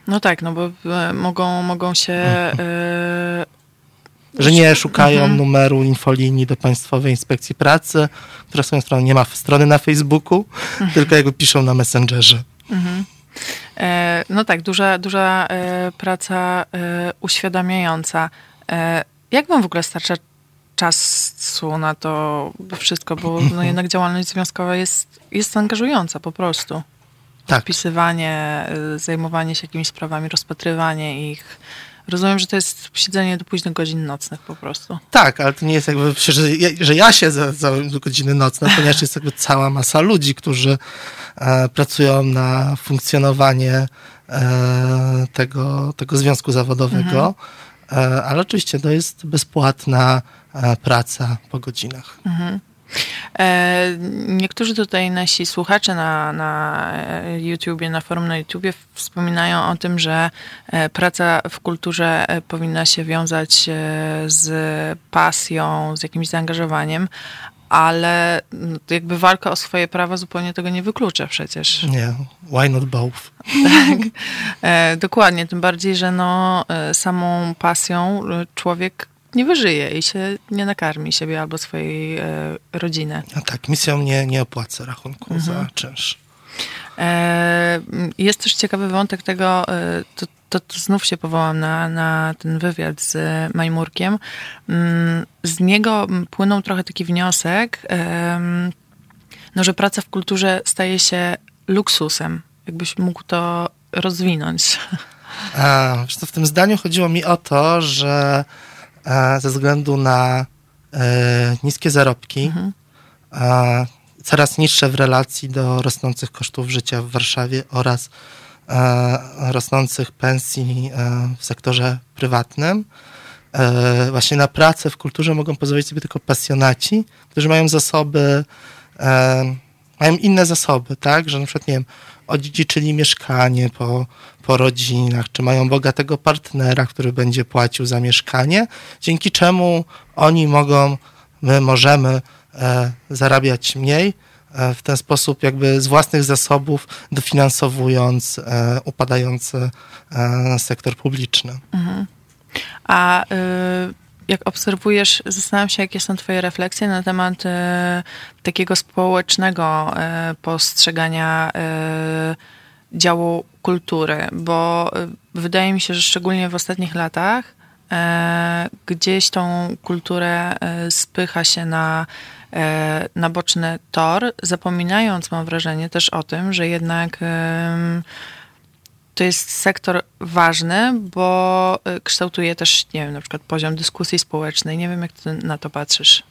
No tak, no bo mogą, mogą się mhm że nie szukają mhm. numeru infolinii do Państwowej Inspekcji Pracy, która swoją stroną nie ma strony na Facebooku, mhm. tylko jakby piszą na Messengerze. Mhm. E, no tak, duża, duża e, praca e, uświadamiająca. E, jak wam w ogóle starcza czasu na to wszystko, bo no mhm. jednak działalność związkowa jest, jest angażująca po prostu. Tak. Wpisywanie, e, zajmowanie się jakimiś sprawami, rozpatrywanie ich, Rozumiem, że to jest siedzenie do późnych godzin nocnych po prostu. Tak, ale to nie jest jakby, że ja, że ja siedzę do godziny nocne, ponieważ jest jakby cała masa ludzi, którzy e, pracują na funkcjonowanie e, tego, tego związku zawodowego. Mhm. E, ale oczywiście to jest bezpłatna e, praca po godzinach. Mhm. E, niektórzy tutaj nasi słuchacze na, na YouTubie, na forum na YouTubie wspominają o tym, że e, praca w kulturze e, powinna się wiązać z pasją, z jakimś zaangażowaniem, ale no, jakby walka o swoje prawa zupełnie tego nie wyklucza przecież. Nie, why not both? Tak, e, dokładnie, tym bardziej, że no, samą pasją człowiek nie wyżyje i się nie nakarmi siebie albo swojej e, rodziny. A tak, misją nie, nie opłaca rachunku mhm. za czynsz. E, jest też ciekawy wątek tego, e, to, to, to, znów się powołam na, na ten wywiad z Majmurkiem. Mm, z niego płynął trochę taki wniosek, no, że praca w kulturze staje się luksusem. Jakbyś mógł to rozwinąć. A, w tym zdaniu chodziło mi o to, że ze względu na e, niskie zarobki, mhm. coraz niższe w relacji do rosnących kosztów życia w Warszawie oraz e, rosnących pensji e, w sektorze prywatnym. Właśnie na pracę w kulturze mogą pozwolić sobie tylko pasjonaci, którzy mają zasoby, mają inne zasoby, tak, że na przykład, nie wiem, odziedziczyli mieszkanie po, po rodzinach, czy mają bogatego partnera, który będzie płacił za mieszkanie, dzięki czemu oni mogą, my możemy e, zarabiać mniej, e, w ten sposób jakby z własnych zasobów dofinansowując e, upadający e, sektor publiczny. Mhm. A y jak obserwujesz, zastanawiam się, jakie są Twoje refleksje na temat e, takiego społecznego e, postrzegania e, działu kultury, bo e, wydaje mi się, że szczególnie w ostatnich latach gdzieś tą kulturę spycha się na, na boczny tor, zapominając, mam wrażenie, też o tym, że jednak to jest sektor ważny, bo y, kształtuje też, nie wiem, na przykład poziom dyskusji społecznej. Nie wiem, jak ty na to patrzysz.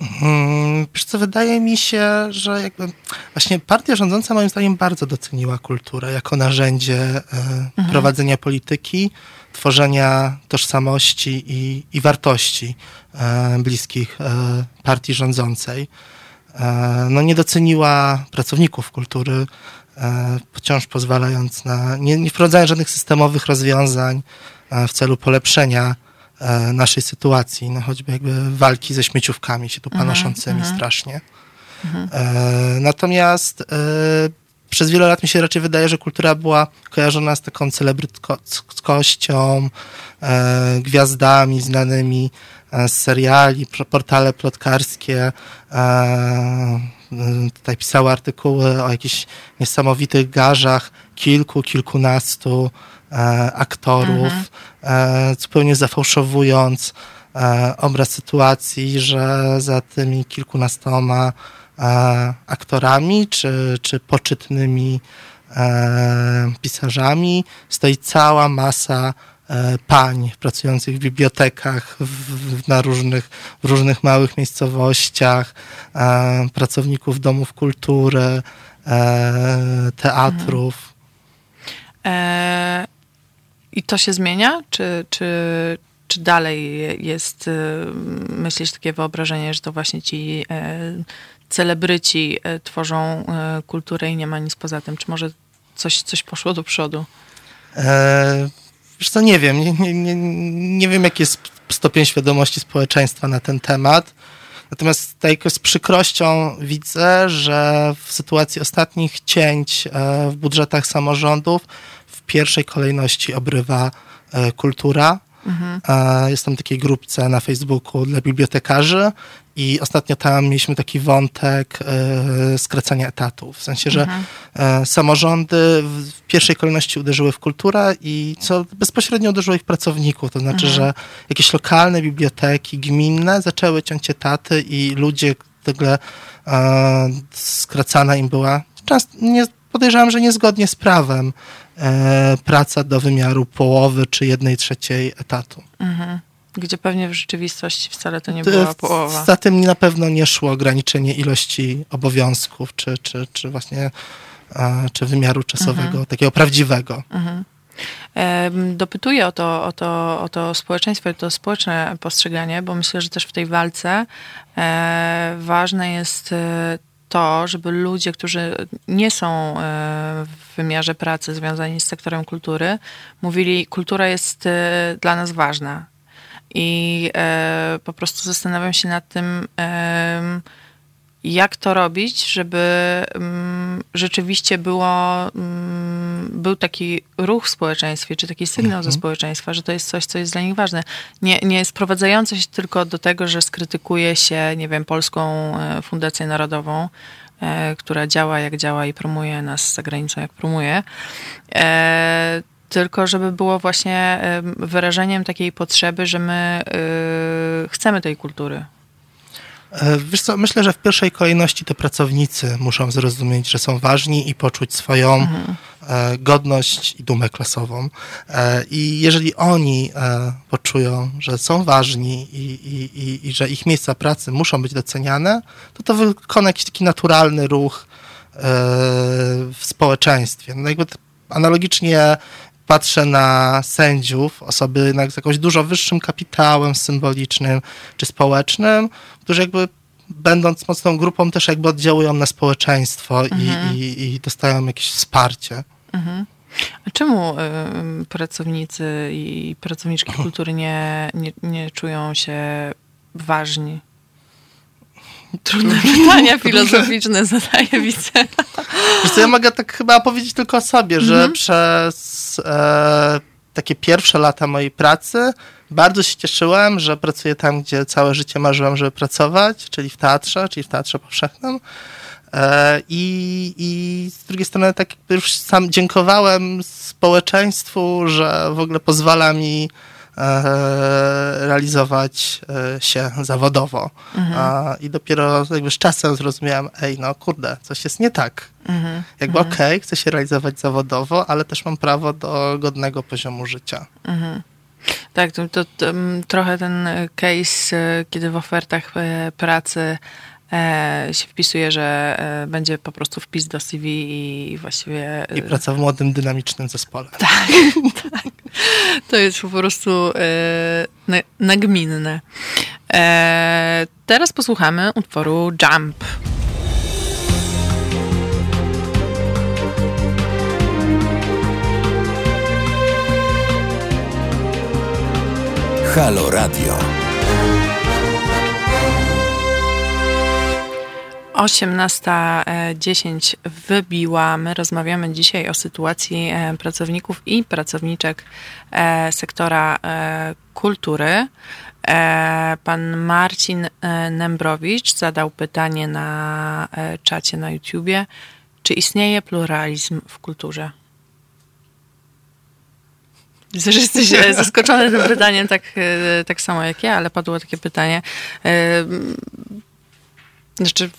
Hmm, wiesz co, wydaje mi się, że jakby właśnie partia rządząca moim zdaniem bardzo doceniła kulturę jako narzędzie e, mhm. prowadzenia polityki, tworzenia tożsamości i, i wartości e, bliskich e, partii rządzącej. E, no nie doceniła pracowników kultury, wciąż pozwalając na, nie, nie wprowadzając żadnych systemowych rozwiązań e, w celu polepszenia e, naszej sytuacji, no choćby jakby walki ze śmieciówkami się tu mhm, panoszącymi mm -hmm. strasznie. Mm -hmm. Natomiast przez wiele lat mi się raczej wydaje, że kultura była kojarzona z taką celebrytkością, gwiazdami znanymi z seriali, portale plotkarskie, tutaj pisały artykuły o jakichś niesamowitych garzach kilku, kilkunastu e, aktorów, mhm. e, zupełnie zafałszowując e, obraz sytuacji, że za tymi kilkunastoma aktorami czy, czy poczytnymi pisarzami stoi cała masa pań pracujących w bibliotekach, w, na różnych, w różnych małych miejscowościach, e, pracowników domów kultury, e, teatrów. E, I to się zmienia? Czy, czy, czy dalej jest, y, myślisz, takie wyobrażenie, że to właśnie ci e, celebryci e, tworzą e, kulturę i nie ma nic poza tym? Czy może coś, coś poszło do przodu? E, wiesz co, nie wiem. Nie, nie, nie, nie wiem, jaki jest stopień świadomości społeczeństwa na ten temat. Natomiast tak z przykrością widzę, że w sytuacji ostatnich cięć e, w budżetach samorządów w pierwszej kolejności obrywa e, kultura. Mhm. Jestem w takiej grupce na Facebooku dla bibliotekarzy i ostatnio tam mieliśmy taki wątek e, skracania etatów. W sensie, że mhm. e, samorządy w pierwszej kolejności uderzyły w kulturę i co bezpośrednio uderzyło ich pracowników. To znaczy, mhm. że jakieś lokalne biblioteki, gminne zaczęły ciąć etaty i ludzie nagle e, skracana im była często, nie, podejrzewam, że niezgodnie z prawem praca do wymiaru połowy czy jednej trzeciej etatu. Mhm. Gdzie pewnie w rzeczywistości wcale to nie była połowa. Za tym na pewno nie szło ograniczenie ilości obowiązków, czy, czy, czy właśnie e, czy wymiaru czasowego, mhm. takiego prawdziwego. Mhm. Dopytuję o to, o, to, o to społeczeństwo i to społeczne postrzeganie, bo myślę, że też w tej walce e, ważne jest e, to, żeby ludzie, którzy nie są w wymiarze pracy związani z sektorem kultury, mówili, kultura jest dla nas ważna. I e, po prostu zastanawiam się nad tym, e, jak to robić, żeby mm, rzeczywiście było, mm, był taki ruch w społeczeństwie, czy taki sygnał mhm. ze społeczeństwa, że to jest coś, co jest dla nich ważne. Nie, nie sprowadzające się tylko do tego, że skrytykuje się, nie wiem, Polską e, Fundację Narodową, która działa jak działa i promuje nas za granicą jak promuje tylko żeby było właśnie wyrażeniem takiej potrzeby, że my y, chcemy tej kultury. E, wiesz co, myślę, że w pierwszej kolejności to pracownicy muszą zrozumieć, że są ważni i poczuć swoją mhm. E, godność i dumę klasową. E, I jeżeli oni poczują, że są ważni i, i, i, i że ich miejsca pracy muszą być doceniane, to to wykona jakiś taki naturalny ruch w społeczeństwie. No jakby analogicznie patrzę na sędziów, osoby jednak z jakimś dużo wyższym kapitałem symbolicznym czy społecznym, którzy jakby będąc mocną grupą też jakby oddziałują na społeczeństwo mhm. i, i, i, dostają jakieś wsparcie. Mhm. A czemu y, pracownicy i pracowniczki kultury nie, nie, nie czują się ważni? Trudne pytania filozoficzne zadaję, widzę. Wiesz co, ja mogę tak chyba powiedzieć tylko o sobie, że mhm. przez e, takie pierwsze lata mojej pracy bardzo się cieszyłem, że pracuję tam, gdzie całe życie marzyłem, żeby pracować, czyli w teatrze, czyli w teatrze powszechnym. E, I, I z drugiej strony tak już sam dziękowałem społeczeństwu, że w ogóle pozwala mi realizować e, się zawodowo. Mhm. I dopiero jakby z czasem zrozumiałem, ej, no kurde, coś jest nie tak. Mhm. Jakby mhm. okej, okay, chcę się realizować zawodowo, ale też mam prawo do godnego poziomu życia. Mhm. Tak, to, to, to, trochę ten case, e, kiedy w ofertach pracy e, się wpisuje, że e, będzie po prostu wpis do CV i właściwie... I praca w młodym, dynamicznym zespole. Tak, tak. To jest po prostu e, nagminne. E, teraz posłuchamy utworu Jump. Halo Radio. 18.10 wybiła. My rozmawiamy dzisiaj o sytuacji e, pracowników i pracowniczek e, sektora e, kultury. Pan Marcin Nembrowicz zadał pytanie na czacie na YouTubie. Czy istnieje pluralizm w kulturze? Widzę, że jesteś zaskoczony tym pytaniem, tak, tak samo jak ja, ale padło takie pytanie. Znaczy,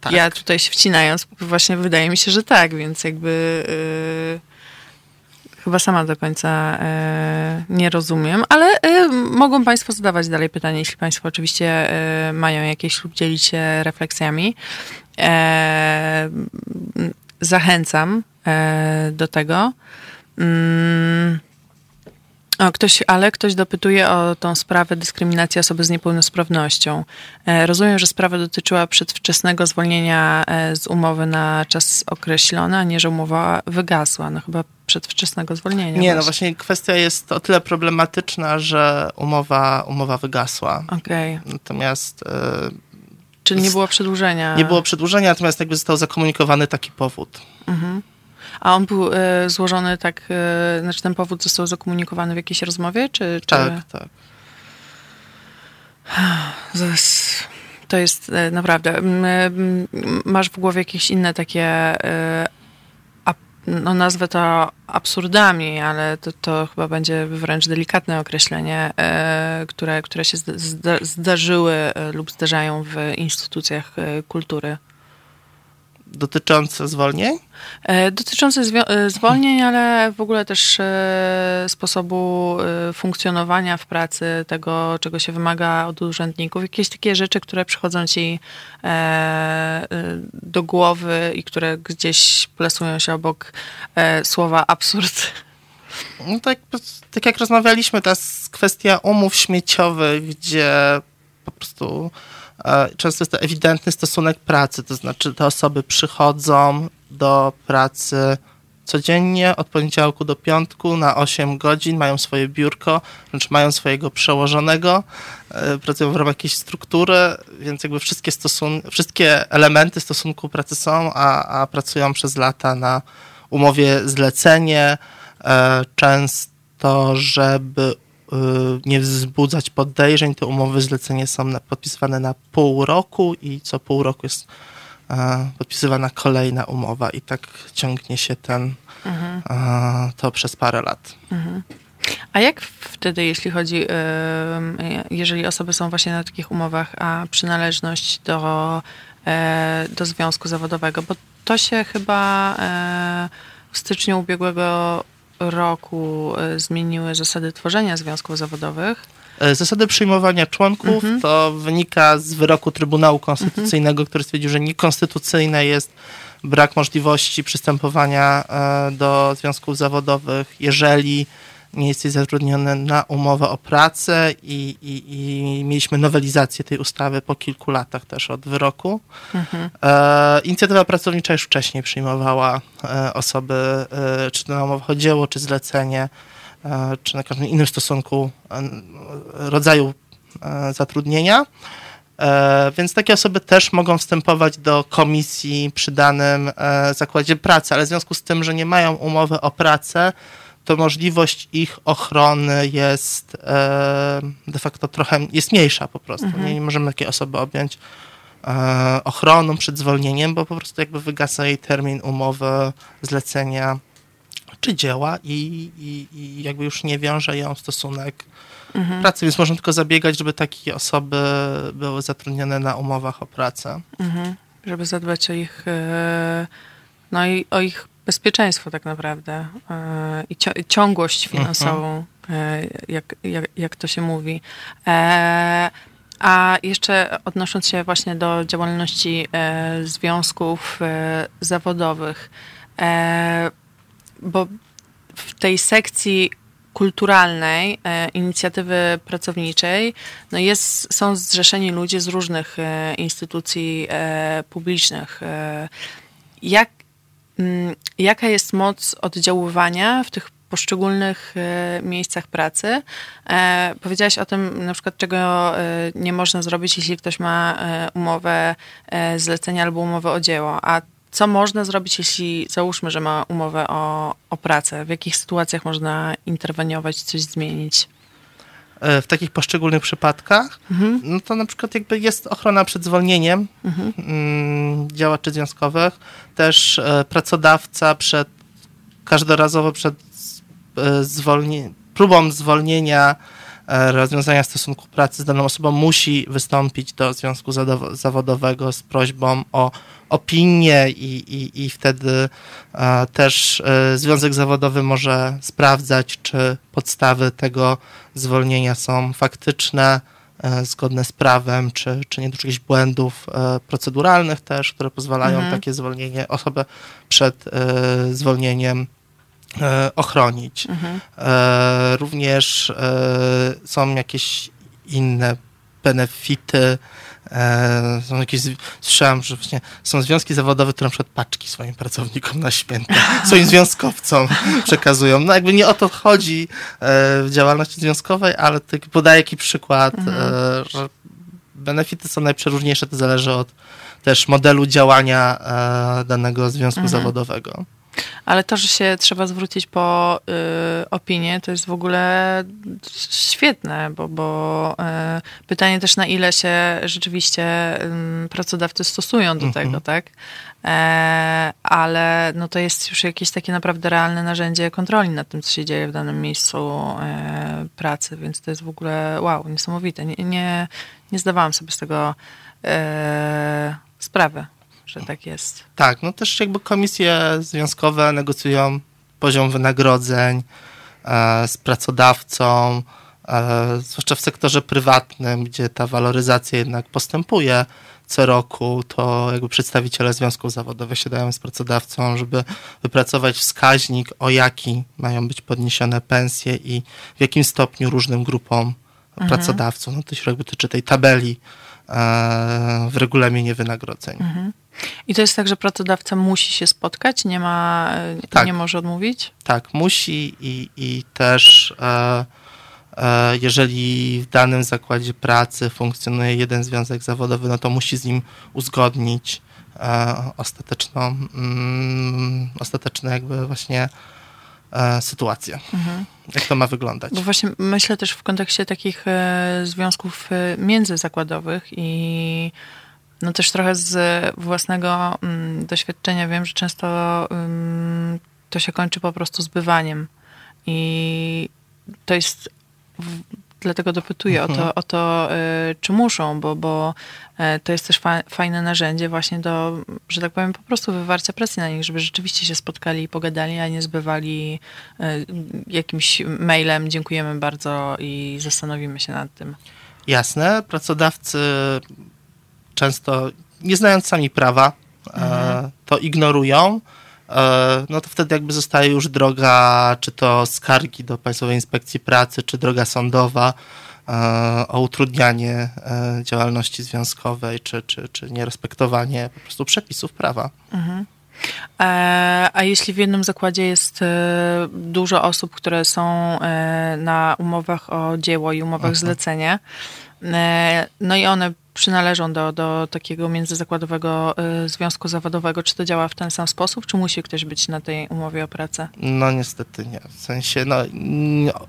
Tak. Ja tutaj się wcinając, właśnie wydaje mi się, że tak, więc jakby yy, chyba sama do końca yy, nie rozumiem, ale yy, mogą Państwo zadawać dalej pytania, jeśli Państwo oczywiście yy, mają jakieś lub dzielić się refleksjami. Yy, zachęcam yy, do tego. Yy. O, ktoś, ale ktoś dopytuje o tą sprawę dyskryminacji osoby z niepełnosprawnością. E, rozumiem, że sprawa dotyczyła przedwczesnego zwolnienia e, z umowy na czas określony, a nie, że umowa wygasła. No chyba przedwczesnego zwolnienia. Nie, właśnie. no właśnie kwestia jest o tyle problematyczna, że umowa, umowa wygasła. Okej. Okay. Natomiast... E, Czyli nie było przedłużenia. Nie było przedłużenia, natomiast jakby został zakomunikowany taki powód. Mhm. A on był e, złożony tak, e, znaczy ten powód został zakomunikowany w jakiejś rozmowie, czy... czy... Tak, tak. To jest e, naprawdę... Masz w głowie jakieś inne takie... No nazwę to absurdami, ale to, to chyba będzie wręcz delikatne określenie, które, które się zdarzyły e, lub zdarzają w instytucjach kultury. Dotyczące zwolnień? E, dotyczące e, zwolnień, ale w ogóle też e, sposobu funkcjonowania w pracy, tego, czego się wymaga od urzędników. Jakieś takie rzeczy, które przychodzą ci do głowy i które gdzieś plasują się obok słowa absurd. No tak, tak jak rozmawialiśmy, jest kwestia umów śmieciowych, gdzie po prostu często jest to ewidentny stosunek pracy, to znaczy te osoby przychodzą do pracy codziennie od poniedziałku do piątku na 8 godzin, mają swoje biurko, znaczy mają swojego przełożonego, e, pracują w ramach jakiejś struktury, więc jakby wszystkie, stosun wszystkie elementy stosunku pracy są, a, a pracują przez lata na umowie zlecenie, e, często żeby nie wzbudzać podejrzeń. Te umowy zlecenie są podpisywane na pół roku i co pół roku jest e, podpisywana kolejna umowa i tak ciągnie się ten, mhm. to przez parę lat. Mhm. A jak wtedy, jeśli chodzi, jeżeli osoby są właśnie na takich umowach, a przynależność do, e, do związku zawodowego, bo to się chyba e, w styczniu ubiegłego roku e, zmieniły zasady tworzenia związków zawodowych. E, zasady przyjmowania członków mhm. to wynika z wyroku Trybunału Konstytucyjnego, mhm. który stwierdził, że niekonstytucyjne jest brak możliwości przystępowania e, do związków zawodowych, jeżeli nie jesteś zatrudniony na umowę o pracę i, i, i mieliśmy nowelizację tej ustawy po kilku latach też od wyroku. Mhm. E, inicjatywa pracownicza już wcześniej przyjmowała e, osoby, e, czy to na umowę o dzieło, czy zlecenie, e, czy na każdym innym stosunku e, rodzaju e, zatrudnienia. Więc takie osoby też mogą wstępować do komisji przy danym zakładzie pracy, ale w związku z tym, że nie mają umowy o pracę, to możliwość ich ochrony jest e, de facto trochę, jest mniejsza po prostu. Mhm. Nie, nie możemy takiej osoby objąć e, ochroną przed zwolnieniem, bo po prostu jakby wygasa jej termin umowy, zlecenia czy dzieła i, i, i jakby już nie wiąże ją stosunek mhm. pracy, więc można tylko zabiegać, żeby takie osoby były zatrudnione na umowach o pracę. Mhm. Żeby zadbać o ich, e, no i o ich bezpieczeństwo tak naprawdę e, i ciągłość mhm. finansową, e, jak, jak, jak to się mówi. E, a jeszcze odnosząc się właśnie do działalności związków zawodowych, bo w tej sekcji kulturalnej inicjatywy pracowniczej no jest, są zrzeszeni ludzie z różnych instytucji publicznych. Jak jaka jest moc oddziaływania w tych poszczególnych e, miejscach pracy. E, powiedziałaś o tym, na przykład, czego e, nie można zrobić, jeśli ktoś ma umowę zlecenia albo umowę o dzieło. A co można zrobić, jeśli załóżmy, że ma umowę o, o pracę? W jakich sytuacjach można interweniować, coś zmienić? W takich poszczególnych przypadkach, mhm. no to na przykład jakby jest ochrona przed zwolnieniem mhm. Mm, działaczy związkowych, też e, pracodawca przed każdorazowo przed e, zwolnie, próbą zwolnienia e, rozwiązania stosunku pracy z daną osobą musi wystąpić do związku zawodowego z prośbą o opinię i, i, i wtedy e, też e, związek zawodowy może sprawdzać, czy podstawy tego zwolnienia są faktyczne, zgodne z prawem, czy, czy nie do jakichś błędów proceduralnych też, które pozwalają mhm. takie zwolnienie osobę przed zwolnieniem E, ochronić. Mhm. E, również e, są jakieś inne benefity, są jakieś, słyszałem, że właśnie są związki zawodowe, które na przykład paczki swoim pracownikom na święta, swoim związkowcom przekazują. No jakby nie o to chodzi w działalności związkowej, ale podaję taki przykład, mhm. że benefity są najprzeróżniejsze, to zależy od też modelu działania danego związku mhm. zawodowego. Ale to, że się trzeba zwrócić po y, opinię, to jest w ogóle świetne, bo, bo y, pytanie też na ile się rzeczywiście y, pracodawcy stosują do tego, mhm. tak? E, ale no to jest już jakieś takie naprawdę realne narzędzie kontroli nad tym, co się dzieje w danym miejscu e, pracy, więc to jest w ogóle wow, niesamowite. Nie, nie, nie zdawałam sobie z tego e, sprawy że tak jest. Tak, no też jakby komisje związkowe negocjują poziom wynagrodzeń e, z pracodawcą, e, zwłaszcza w sektorze prywatnym, gdzie ta waloryzacja jednak postępuje co roku, to jakby przedstawiciele związków zawodowych siadają z pracodawcą, żeby wypracować wskaźnik, o jaki mają być podniesione pensje i w jakim stopniu różnym grupom mhm. pracodawców. No to się jakby tyczy tej tabeli e, w regulaminie wynagrodzeń. Mhm. I to jest tak, że pracodawca musi się spotkać, nie ma, tak. nie może odmówić? Tak, musi i, i też e, e, jeżeli w danym zakładzie pracy funkcjonuje jeden związek zawodowy, no to musi z nim uzgodnić e, ostateczną, mm, ostateczne jakby właśnie e, sytuację. Mhm. Jak to ma wyglądać? Bo właśnie myślę też w kontekście takich e, związków e, międzyzakładowych i no też trochę z własnego mm, doświadczenia wiem, że często mm, to się kończy po prostu zbywaniem. I to jest. W, dlatego dopytuję mhm. o to, mhm. o to y, czy muszą, bo, bo y, to jest też fa fajne narzędzie właśnie do, że tak powiem, po prostu wywarcia presji na nich, żeby rzeczywiście się spotkali i pogadali, a nie zbywali y, jakimś mailem dziękujemy bardzo i zastanowimy się nad tym. Jasne. Pracodawcy często nie znając sami prawa, e, mhm. to ignorują, e, no to wtedy jakby zostaje już droga, czy to skargi do Państwowej Inspekcji Pracy, czy droga sądowa e, o utrudnianie działalności związkowej, czy, czy, czy nierespektowanie po prostu przepisów prawa. Mhm. A jeśli w jednym zakładzie jest dużo osób, które są na umowach o dzieło i umowach mhm. zlecenie, no i one przynależą do, do takiego międzyzakładowego y, związku zawodowego, czy to działa w ten sam sposób, czy musi ktoś być na tej umowie o pracę? No niestety nie. W sensie no,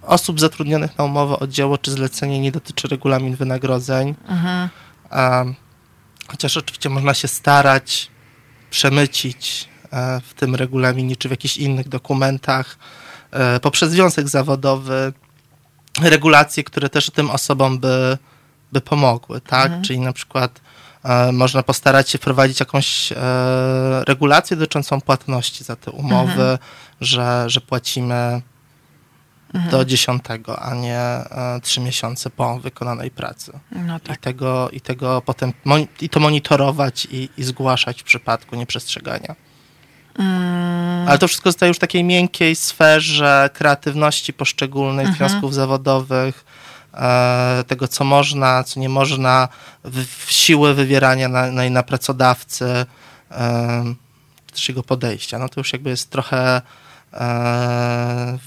osób zatrudnionych na umowę o dzieło czy zlecenie nie dotyczy regulamin wynagrodzeń. Mhm. Chociaż oczywiście można się starać przemycić e, w tym regulaminie czy w jakichś innych dokumentach e, poprzez związek zawodowy regulacje, które też tym osobom by by pomogły, tak? Mhm. Czyli na przykład e, można postarać się wprowadzić jakąś e, regulację dotyczącą płatności za te umowy, mhm. że, że płacimy mhm. do dziesiątego, a nie e, trzy miesiące po wykonanej pracy. No tak. I, tego, I tego potem i to monitorować i, i zgłaszać w przypadku nieprzestrzegania. Mm. Ale to wszystko zostaje już w takiej miękkiej sferze kreatywności poszczególnych mhm. związków zawodowych, tego, co można, co nie można, siły wywierania na, na, na pracodawcy, e, też jego podejścia. No to już jakby jest trochę e,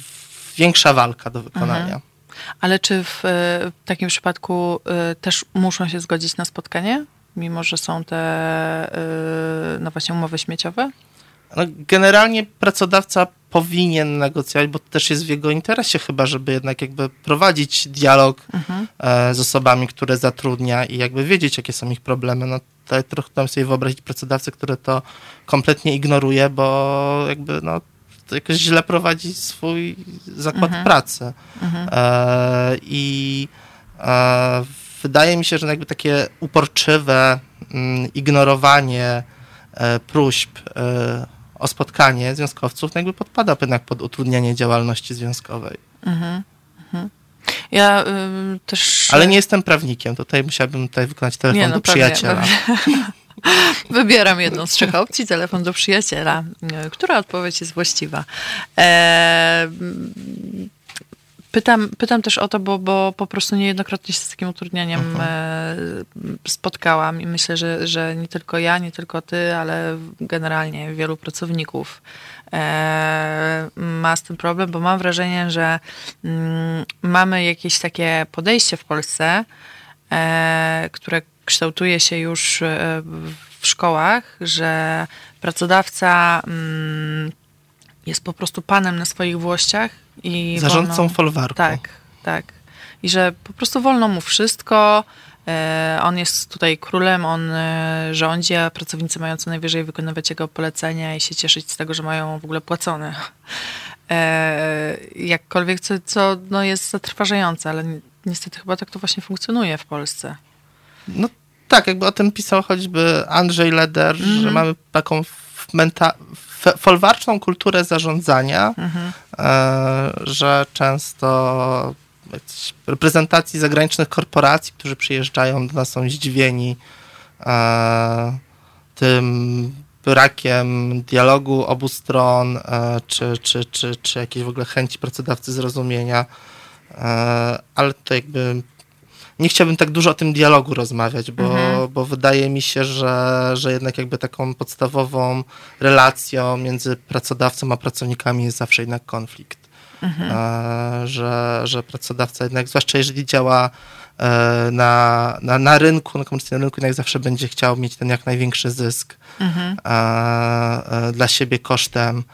większa walka do wykonania. Mhm. Ale czy w, w takim przypadku też muszą się zgodzić na spotkanie, mimo że są te no właśnie umowy śmieciowe? No, generalnie pracodawca powinien negocjować, bo to też jest w jego interesie chyba, żeby jednak jakby prowadzić dialog mhm. E, z osobami, które zatrudnia i jakby wiedzieć, jakie są ich problemy. No tutaj trochę sobie wyobrazić pracodawcę, który to kompletnie ignoruje, bo jakby no jakoś źle prowadzi swój zakład pracy. E, I e, wydaje mi się, że jakby takie uporczywe mm, ignorowanie e, próśb e, o spotkanie związkowców no jakby podpada jednak pod utrudnianie działalności związkowej. Ja y, też... Ale nie jestem prawnikiem, tutaj musiałbym tutaj wykonać telefon Nie, no do przyjaciela. pewnie. Wybieram jedną z trzech opcji, telefon do przyjaciela. Y, Która odpowiedź jest właściwa? E, Pytam, pytam też o to, bo, bo po prostu niejednokrotnie się z takim utrudnieniem Mhm. e, spotkałam i myślę, że, że nie tylko ja, nie tylko ty, ale generalnie wielu pracowników e, ma z tym problem, bo mam wrażenie, że mm, mamy jakieś takie podejście w Polsce, e, które kształtuje się już w szkołach, że pracodawca mm, jest po prostu panem na swoich włościach i Zarządcą wolno, folwarku. tak, tak. I że po prostu wolno mu wszystko. e, On jest tutaj królem, on e, rządzi, a pracownicy mają co najwyżej wykonywać jego polecenia i się cieszyć z tego, że mają w ogóle płacone. E, Jakkolwiek, co, co no jest zatrważające, ale ni- niestety chyba tak to właśnie funkcjonuje w Polsce. No tak, jakby o tym pisał choćby Andrzej Leder, Mhm. że mamy taką menta- folwarczną kulturę zarządzania, Mhm. e, że często reprezentacji zagranicznych korporacji, którzy przyjeżdżają do nas, są zdziwieni e, tym brakiem dialogu obu stron, e, czy, czy, czy, czy jakiejś w ogóle chęci pracodawcy zrozumienia. Ale to jakby nie chciałbym tak dużo o tym dialogu rozmawiać, bo, Mhm. bo wydaje mi się, że, że jednak jakby taką podstawową relacją między pracodawcą a pracownikami jest zawsze jednak konflikt. E, że, że pracodawca jednak, zwłaszcza jeżeli działa e, na, na, na rynku, na komercyjnym rynku, jednak zawsze będzie chciał mieć ten jak największy zysk Mhm. e, dla siebie kosztem,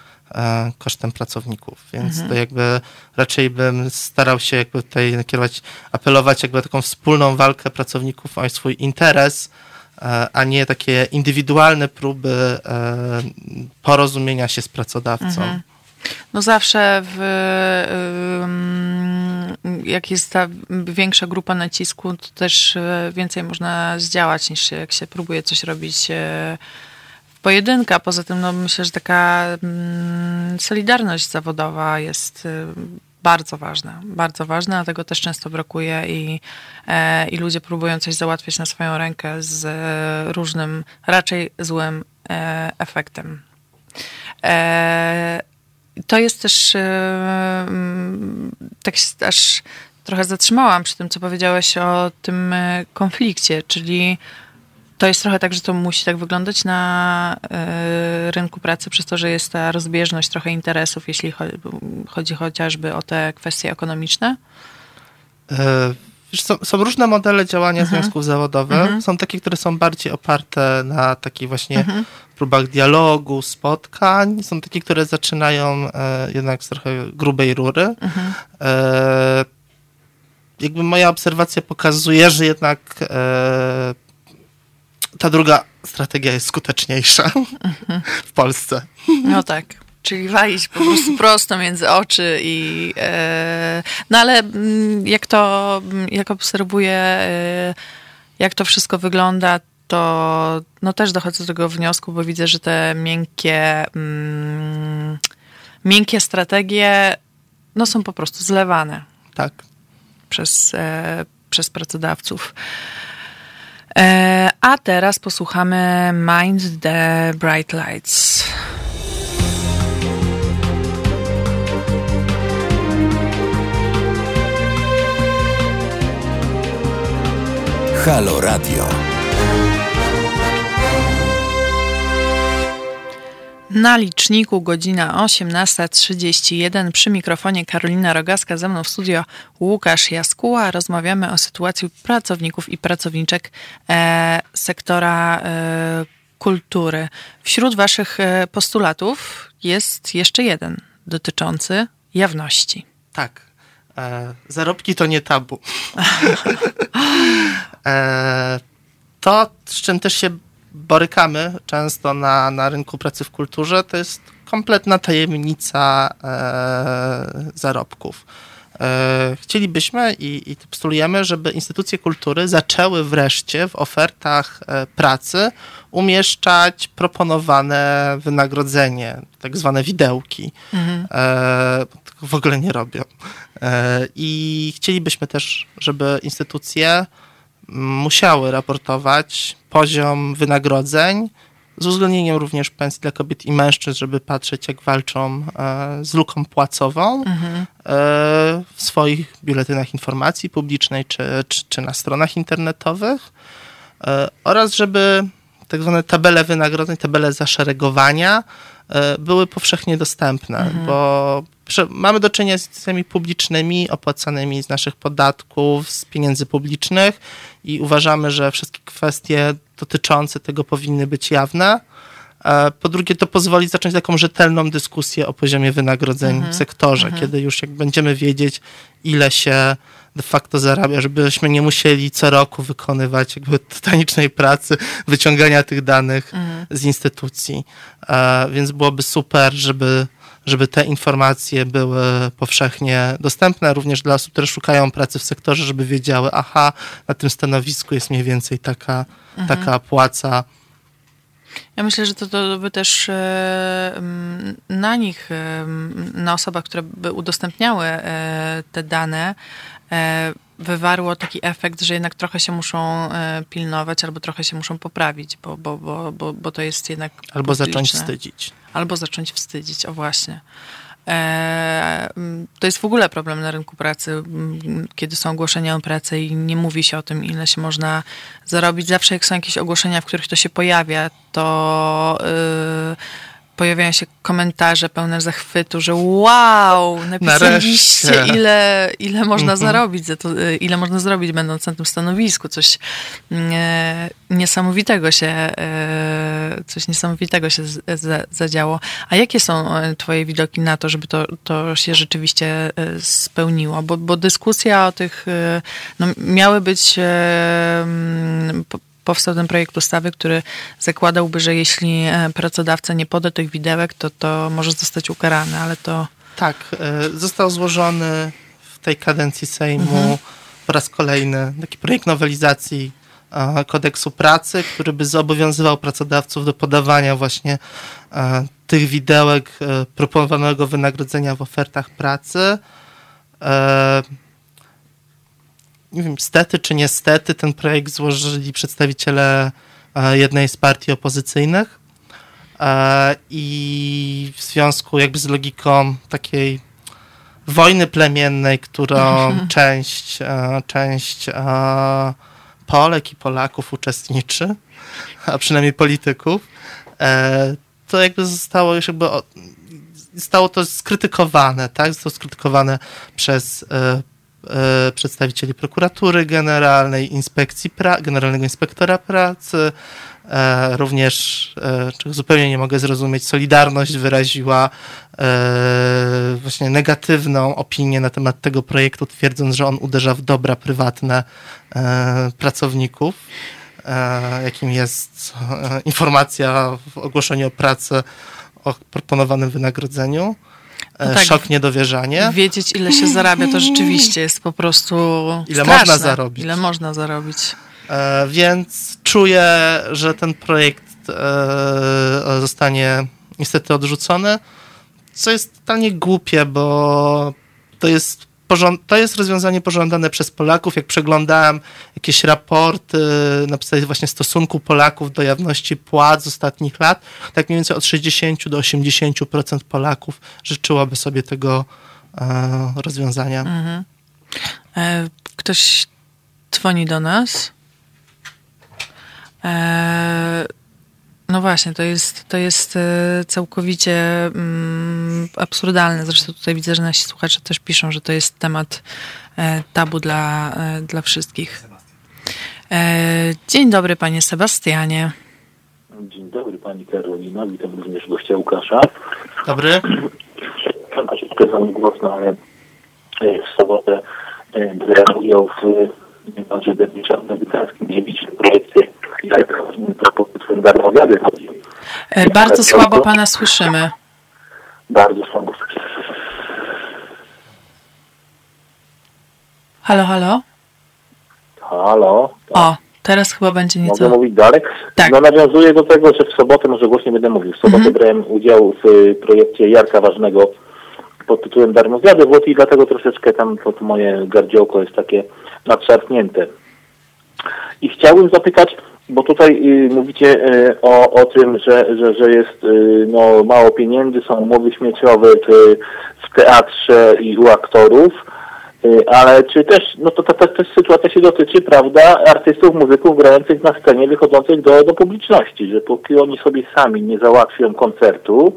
kosztem pracowników. Więc to jakby raczej bym starał się jakby tutaj nakierować, apelować jakby taką wspólną walkę pracowników o swój interes, e, a nie takie indywidualne próby e, porozumienia się z pracodawcą. No zawsze w, jak jest ta większa grupa nacisku, to też e, więcej można zdziałać niż jak się próbuje coś robić e, w pojedynkę. A poza tym no, myślę, że taka mm, solidarność zawodowa jest e, bardzo ważna. Bardzo ważna, a tego też często brakuje i, e, i ludzie próbują coś załatwiać na swoją rękę z e, różnym, raczej złym e, efektem. To jest też, mm, tak się aż trochę zatrzymałam przy tym, co powiedziałeś o tym konflikcie, czyli to jest trochę tak, że to musi tak wyglądać na e, rynku pracy, przez to, że jest ta rozbieżność trochę interesów, jeśli cho- chodzi chociażby o te kwestie ekonomiczne. E, są, są różne modele działania związków zawodowych. Są takie, które są bardziej oparte na takich właśnie próbach dialogu, spotkań. Są takie, które zaczynają e, jednak z trochę grubej rury. E, jakby moja obserwacja pokazuje, że jednak e, ta druga strategia jest skuteczniejsza w Polsce. No tak. Czyli walić po prostu prosto między oczy i... E, no ale mm, jak to, mm, jak obserwuję, e, jak to wszystko wygląda, to no też dochodzę do tego wniosku, bo widzę, że te miękkie, mm, miękkie strategie no są po prostu zlewane Tak. przez, e, przez pracodawców. E, a teraz posłuchamy Mind the Bright Lights. Halo Radio. Na liczniku godzina 18.31 przy mikrofonie Karolina Rogaska, ze mną w studio Łukasz Jaskuła. Rozmawiamy o sytuacji pracowników i pracowniczek e, sektora e, kultury. Wśród waszych e, postulatów jest jeszcze jeden dotyczący jawności. Tak. E, zarobki to nie tabu. e, to, z czym też się borykamy często na, na rynku pracy w kulturze, to jest kompletna tajemnica e, zarobków. E, chcielibyśmy i, i postulujemy, żeby instytucje kultury zaczęły wreszcie w ofertach e, pracy umieszczać proponowane wynagrodzenie, tak zwane widełki. Mhm. E, w ogóle nie robią. E, I chcielibyśmy też, żeby instytucje musiały raportować poziom wynagrodzeń, z uwzględnieniem również pensji dla kobiet i mężczyzn, żeby patrzeć, jak walczą e, z luką płacową mhm. E, w swoich biuletynach informacji publicznej czy, czy, czy na stronach internetowych oraz żeby tak zwane tabele wynagrodzeń, tabele zaszeregowania były powszechnie dostępne, mhm. bo mamy do czynienia z instytucjami publicznymi, opłacanymi z naszych podatków, z pieniędzy publicznych i uważamy, że wszystkie kwestie dotyczące tego powinny być jawne. E, po drugie, to pozwoli zacząć taką rzetelną dyskusję o poziomie wynagrodzeń mhm. w sektorze, mhm. kiedy już jak będziemy wiedzieć, ile się de facto zarabia, żebyśmy nie musieli co roku wykonywać jakby tytanicznej pracy, wyciągania tych danych mhm. z instytucji. E, więc byłoby super, żeby żeby te informacje były powszechnie dostępne, również dla osób, które szukają pracy w sektorze, żeby wiedziały, aha, na tym stanowisku jest mniej więcej taka, mhm. taka płaca. Ja myślę, że to, to by też e, na nich, e, na osobach, które by udostępniały e, te dane, wywarło taki efekt, że jednak trochę się muszą pilnować albo trochę się muszą poprawić, bo, bo, bo, bo, bo to jest jednak. Albo publiczne. zacząć wstydzić albo zacząć wstydzić, o właśnie. E, to jest w ogóle problem na rynku pracy, kiedy są ogłoszenia o pracę i nie mówi się o tym, ile się można zarobić. Zawsze jak są jakieś ogłoszenia, w których to się pojawia, to yy, pojawiają się komentarze pełne zachwytu, że wow, napisaliście, ile, ile można mhm. zarobić, za to, y, ile można zrobić, będąc na tym stanowisku. Coś e, niesamowitego się, e, coś niesamowitego się z, z, zadziało. A jakie są e, twoje widoki na to, żeby to, to się rzeczywiście e, spełniło? Bo, bo dyskusja o tych, e, no, miały być powstał ten projekt ustawy, który zakładałby, że jeśli e, pracodawca nie poda tych widełek, to to może zostać ukarany, ale to... Tak, e, został złożony w tej kadencji Sejmu mhm. po raz kolejny taki projekt nowelizacji e, kodeksu pracy, który by zobowiązywał pracodawców do podawania właśnie tych widełek proponowanego wynagrodzenia w ofertach pracy nie wiem, stety czy niestety ten projekt złożyli przedstawiciele e, jednej z partii opozycyjnych e, i w związku jakby z logiką takiej wojny plemiennej, którą część, e, część Polek i Polaków uczestniczy, a przynajmniej polityków, to jakby zostało już jakby zostało to skrytykowane, tak? Zostało skrytykowane przez przedstawicieli prokuratury generalnej, inspekcji pra generalnego inspektora pracy, e, również, e, czego zupełnie nie mogę zrozumieć, Solidarność wyraziła e, właśnie negatywną opinię na temat tego projektu, twierdząc, że on uderza w dobra prywatne e, pracowników, e, jakim jest informacja w ogłoszeniu o pracę o proponowanym wynagrodzeniu. No tak, szok, niedowierzanie. Wiedzieć, ile się zarabia, to rzeczywiście jest po prostu. Ile straszne. można zarobić. Ile można zarobić. E, więc czuję, że ten projekt e, zostanie niestety odrzucony, co jest totalnie głupie, bo to jest to jest rozwiązanie pożądane przez Polaków. Jak przeglądałem jakieś raporty na podstawie właśnie stosunku Polaków do jawności płac z ostatnich lat, tak mniej więcej od 60 do 80% Polaków życzyłoby sobie tego e, rozwiązania. Mhm. E, ktoś dzwoni do nas. E, no właśnie, to jest, to jest e, całkowicie mm, absurdalne. Zresztą tutaj widzę, że nasi słuchacze też piszą, że to jest temat e, tabu dla, e, dla wszystkich. Dzień dobry, panie Sebastianie. Dzień dobry, pani Karolina. Witam również gościa Łukasza. Dobry. Przekazałem głos na w sobotę brałem udział w niemalże debiutanckim projekcie Jak darmowiady chodzi. E, Bardzo słabo pana słyszymy. Bardzo słabo. Halo, halo? Halo? O, teraz chyba będzie Mogę nieco... mówić dalej? Tak. No nawiązuję do tego, że w sobotę, może głośniej będę mówił, w sobotę brałem udział w y, projekcie Jarka Ważnego pod tytułem Darmowiady w Łotwie i dlatego troszeczkę tam to, to moje gardziołko jest takie nadszarpnięte. I chciałbym zapytać, bo tutaj y, mówicie y, o, o tym, że, że, że jest y, no, mało pieniędzy, są umowy śmieciowe w, teatrze i u aktorów, y, ale czy też, no to ta, ta sytuacja się dotyczy, prawda, artystów, muzyków grających na scenie, wychodzących do, do publiczności, że póki oni sobie sami nie załatwią koncertu,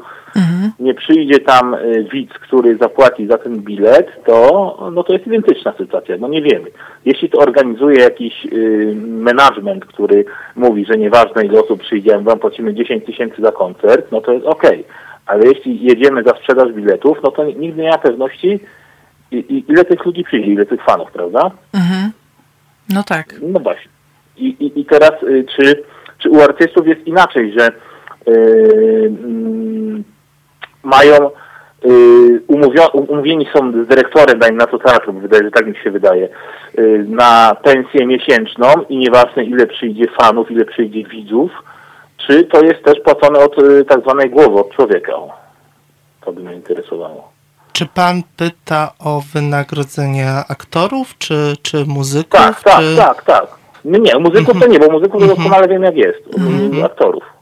nie przyjdzie tam y, widz, który zapłaci za ten bilet, to no to jest identyczna sytuacja, no nie wiemy. Jeśli to organizuje jakiś y, management, który mówi, że nieważne ile osób przyjdzie, wam płacimy 10 tysięcy za koncert, no to jest okej. Ale jeśli jedziemy za sprzedaż biletów, no to nigdy nie ma pewności, i, i, ile tych ludzi przyjdzie, ile tych fanów, prawda? Mhm. No tak. No właśnie. I, i, i teraz, y, czy, czy u artystów jest inaczej, że y, mm, mają y, umówio, umówieni są z dyrektorem, dajmy na to teatru, bo wydaje, że tak mi się wydaje, y, na pensję miesięczną i nieważne ile przyjdzie fanów, ile przyjdzie widzów, czy to jest też płacone od y, tak zwanej głowy, od człowieka? To by mnie interesowało. Czy pan pyta o wynagrodzenie aktorów, czy, czy muzyków? Tak, tak, czy... tak, tak. No nie, muzyków to nie, bo muzyków to doskonale wiem jak jest, y, aktorów.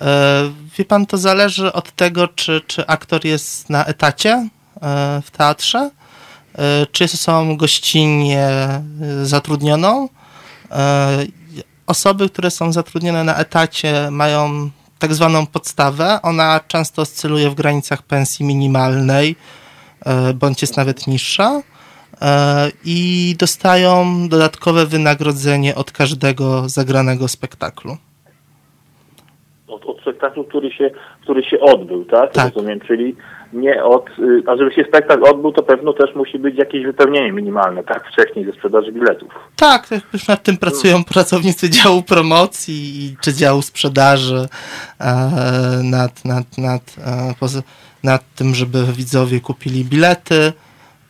E, Wie pan, to zależy od tego, czy, czy aktor jest na etacie e, w teatrze, e, czy jest osobą gościnnie zatrudnioną. Osoby, które są zatrudnione na etacie, mają tak zwaną podstawę. Ona często oscyluje w granicach pensji minimalnej, bądź jest nawet niższa. I dostają dodatkowe wynagrodzenie od każdego zagranego spektaklu. Od, od spektaklu, który się, który się odbył, tak? Tak. Rozumiem, czyli nie od, y, a żeby się spektakl odbył, to pewno też musi być jakieś wypełnienie minimalne, tak? Wcześniej ze sprzedaży biletów. Tak, tak, już nad tym pracują pracownicy działu promocji i- czy działu sprzedaży e, nad, nad, nad, e, poza- nad tym, żeby widzowie kupili bilety.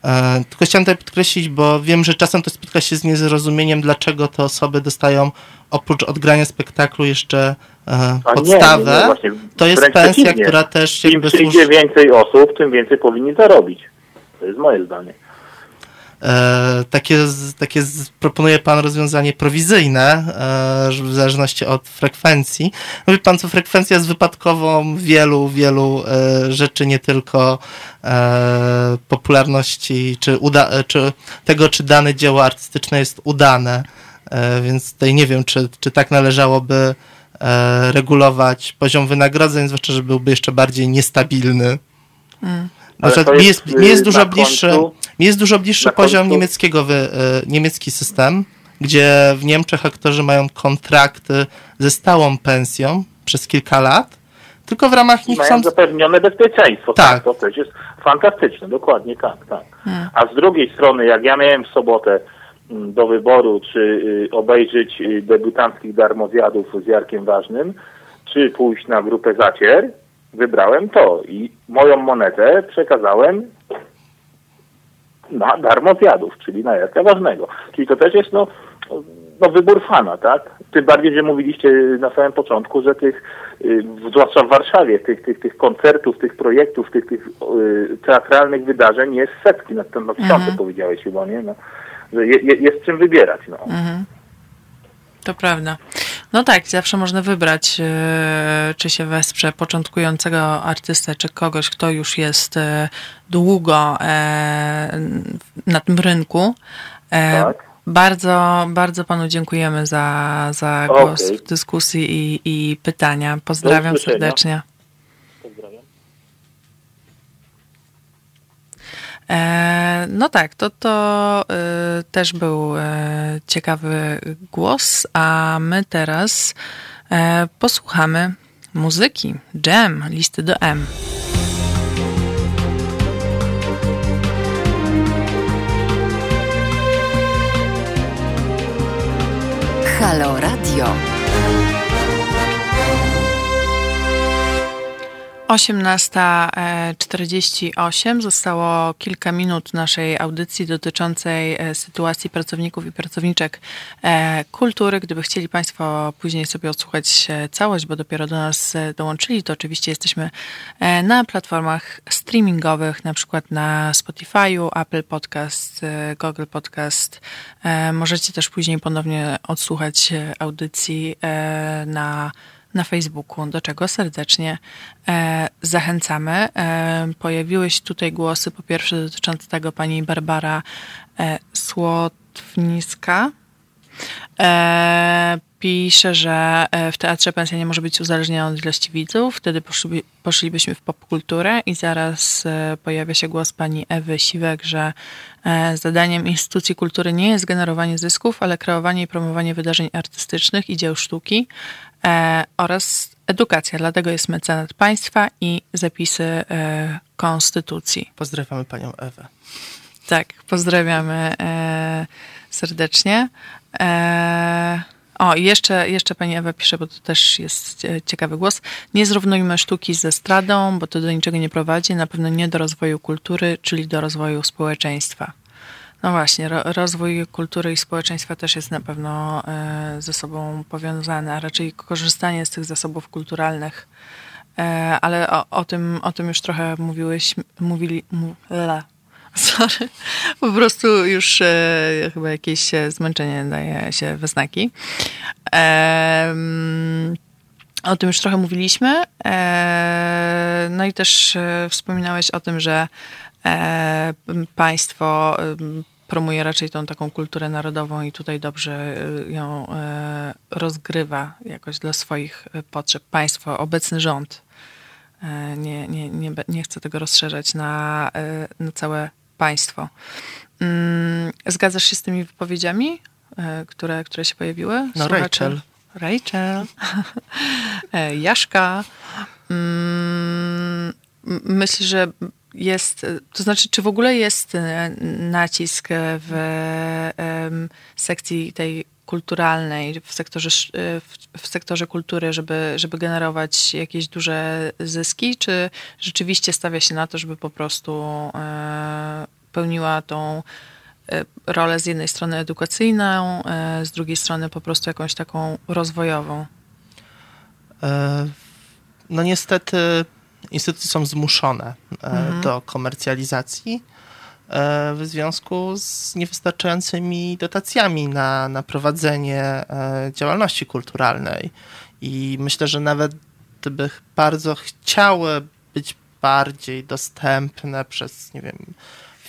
E, tylko chciałem tutaj podkreślić, bo wiem, że czasem to spotyka się z niezrozumieniem, dlaczego te osoby dostają oprócz odgrania spektaklu jeszcze e, A nie, podstawę. nie, nie, właśnie, to jest pensja, która też Im przyjdzie służy... więcej osób, tym więcej powinni zarobić. To jest moje zdanie. E, takie, takie proponuje pan rozwiązanie prowizyjne, e, w zależności od frekwencji. Mówi pan, co frekwencja jest wypadkową wielu, wielu e, rzeczy, nie tylko popularności, czy, uda, czy tego, czy dane dzieło artystyczne jest udane. Więc tutaj nie wiem, czy, czy tak należałoby regulować poziom wynagrodzeń, zwłaszcza, że byłby jeszcze bardziej niestabilny. To mi jest, jest, mi jest y, dużo bliższy, końcu- mi jest dużo bliższy na poziom końcu- niemieckiego, wy, y, niemiecki system, gdzie w Niemczech aktorzy mają kontrakty ze stałą pensją przez kilka lat, tylko w ramach nich mają są... zapewnione bezpieczeństwo. Tak. Tak. To też jest fantastyczne, dokładnie tak, tak. A z drugiej strony, jak ja miałem w sobotę mm, do wyboru, czy y, obejrzeć y, debiutanckich darmozjadów z Jarkiem Ważnym, czy pójść na grupę Zacier, wybrałem to i moją monetę przekazałem na darmozjadów, czyli na Jarka Ważnego. Czyli to też jest no, no wybór fana, tak? Tym bardziej, że mówiliście na samym początku, że tych, y, zwłaszcza w Warszawie, tych, tych, tych koncertów, tych projektów, tych, tych y, teatralnych wydarzeń jest setki, na to na tysiące powiedziałeś chyba, nie? No, że je, je, jest czym wybierać, no. To prawda. No tak, zawsze można wybrać, e, czy się wesprze początkującego artystę, czy kogoś, kto już jest e, długo e, na tym rynku. Tak. Bardzo, bardzo panu dziękujemy za, za głos Okej. w dyskusji i, i pytania. Pozdrawiam serdecznie. Pozdrawiam. E, no tak, to, to e, też był e, ciekawy głos, a my teraz e, posłuchamy muzyki. Jam, listy do M. Halo Radio. 18.48 zostało kilka minut naszej audycji dotyczącej e, sytuacji pracowników i pracowniczek e, kultury. Gdyby chcieli Państwo później sobie odsłuchać e, całość, bo dopiero do nas dołączyli, to oczywiście jesteśmy na platformach streamingowych, na przykład na Spotify'u, Apple Podcast, Google Podcast. Możecie też później ponownie odsłuchać audycji na na Facebooku, do czego serdecznie e, zachęcamy. E, pojawiły się tutaj głosy, po pierwsze dotyczące tego pani Barbara e, Słotwniska. E, pisze, że e, w teatrze pensja nie może być uzależniona od ilości widzów. Wtedy poszli, poszlibyśmy w popkulturę i zaraz e, pojawia się głos pani Ewy Siwek, że zadaniem instytucji kultury nie jest generowanie zysków, ale kreowanie i promowanie wydarzeń artystycznych i dzieł sztuki oraz edukacja. Dlatego jest mecenat państwa i zapisy konstytucji. Pozdrawiamy panią Ewę. Tak, pozdrawiamy serdecznie. Eee, o, i jeszcze, jeszcze pani Ewa pisze, bo to też jest e, ciekawy głos. Nie zrównujmy sztuki ze stradą, bo to do niczego nie prowadzi, na pewno nie do rozwoju kultury, czyli do rozwoju społeczeństwa. No właśnie, ro, rozwój kultury i społeczeństwa też jest na pewno e, ze sobą powiązany, a raczej korzystanie z tych zasobów kulturalnych. E, ale o, o, tym, o tym już trochę mówiłeś, mówili, Sorry. Po prostu już e, chyba jakieś zmęczenie daje się we znaki. E, o tym już trochę mówiliśmy. E, no i też e, wspominałeś o tym, że e, państwo promuje raczej tą taką kulturę narodową i tutaj dobrze e, ją rozgrywa jakoś dla swoich potrzeb. Państwo, obecny rząd nie, nie, nie, nie chce tego rozszerzać na, na całe państwo. Mm, zgadzasz się z tymi wypowiedziami, e, które, które się pojawiły? No, Rachel. Rachel. E, Jaszka. Mm, myślę, że jest, to znaczy, czy w ogóle jest e, nacisk w sekcji tej kulturalnej, w sektorze, w sektorze kultury, żeby, żeby generować jakieś duże zyski, czy rzeczywiście stawia się na to, żeby po prostu e, pełniła tą e, rolę z jednej strony edukacyjną, e, z drugiej strony po prostu jakąś taką rozwojową? No niestety instytucje są zmuszone mhm. do komercjalizacji w związku z niewystarczającymi dotacjami na, na prowadzenie e, działalności kulturalnej. I myślę, że nawet gdyby bardzo chciały być bardziej dostępne przez, nie wiem,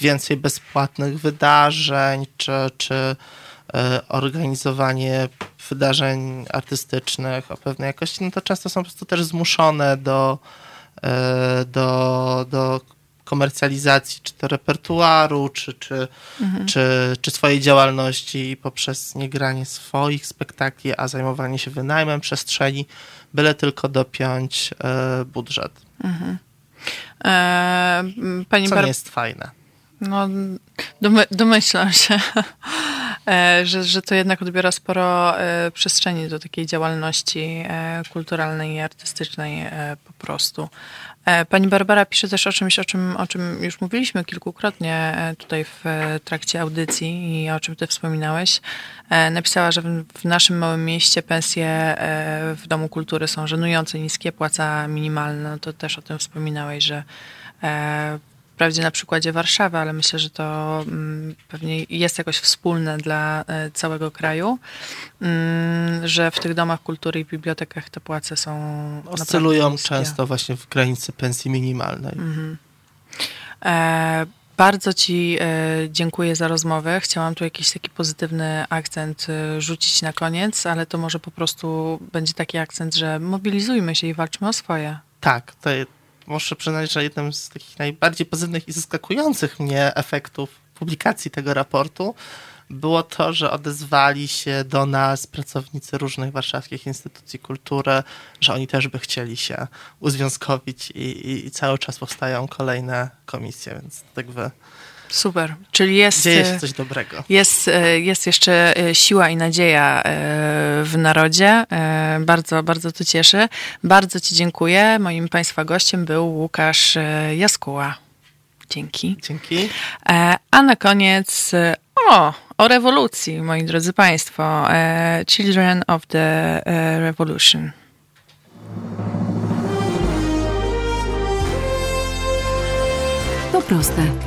więcej bezpłatnych wydarzeń, czy, czy e, organizowanie wydarzeń artystycznych o pewnej jakości, no to często są po prostu też zmuszone do, do, do komercjalizacji, czy to repertuaru, czy, czy, mhm. czy, czy swojej działalności poprzez niegranie swoich spektakli, a zajmowanie się wynajmem przestrzeni, byle tylko dopiąć e, budżet. Mhm. E, pani Co Bar... nie jest fajne. No, domy, domyślam się, e, że, że to jednak odbiera sporo przestrzeni do takiej działalności kulturalnej i artystycznej po prostu. E, pani Barbara pisze też o czymś, o czym, o czym już mówiliśmy kilkukrotnie e, tutaj w e, trakcie audycji i o czym ty wspominałeś. Napisała, że w naszym małym mieście pensje w Domu Kultury są żenujące niskie, płaca minimalna. To też o tym wspominałeś, że wprawdzie na przykładzie Warszawy, ale myślę, że to mm, pewnie jest jakoś wspólne dla e, całego kraju, mm, że w tych domach kultury i bibliotekach te płace są. Oscylują często właśnie w granicy pensji minimalnej. Mhm. E, bardzo Ci e, dziękuję za rozmowę. Chciałam tu jakiś taki pozytywny akcent e, rzucić na koniec, ale to może po prostu będzie taki akcent, że mobilizujmy się i walczmy o swoje. Tak, to, muszę przyznać, że jednym z takich najbardziej pozytywnych i zaskakujących mnie efektów publikacji tego raportu było to, że odezwali się do nas pracownicy różnych warszawskich instytucji kultury, że oni też by chcieli się uzwiązkowić i, i, i cały czas powstają kolejne komisje, więc tak by Super. Czyli jest. Dzieje się coś dobrego. Jest, e, jest jeszcze e, siła i nadzieja e, w narodzie. Bardzo, bardzo to cieszy. Bardzo Ci dziękuję. Moim Państwa gościem był Łukasz Jaskuła. Dzięki. Dzięki. A na koniec o, o rewolucji, moi drodzy Państwo. Children of the Revolution. To proste.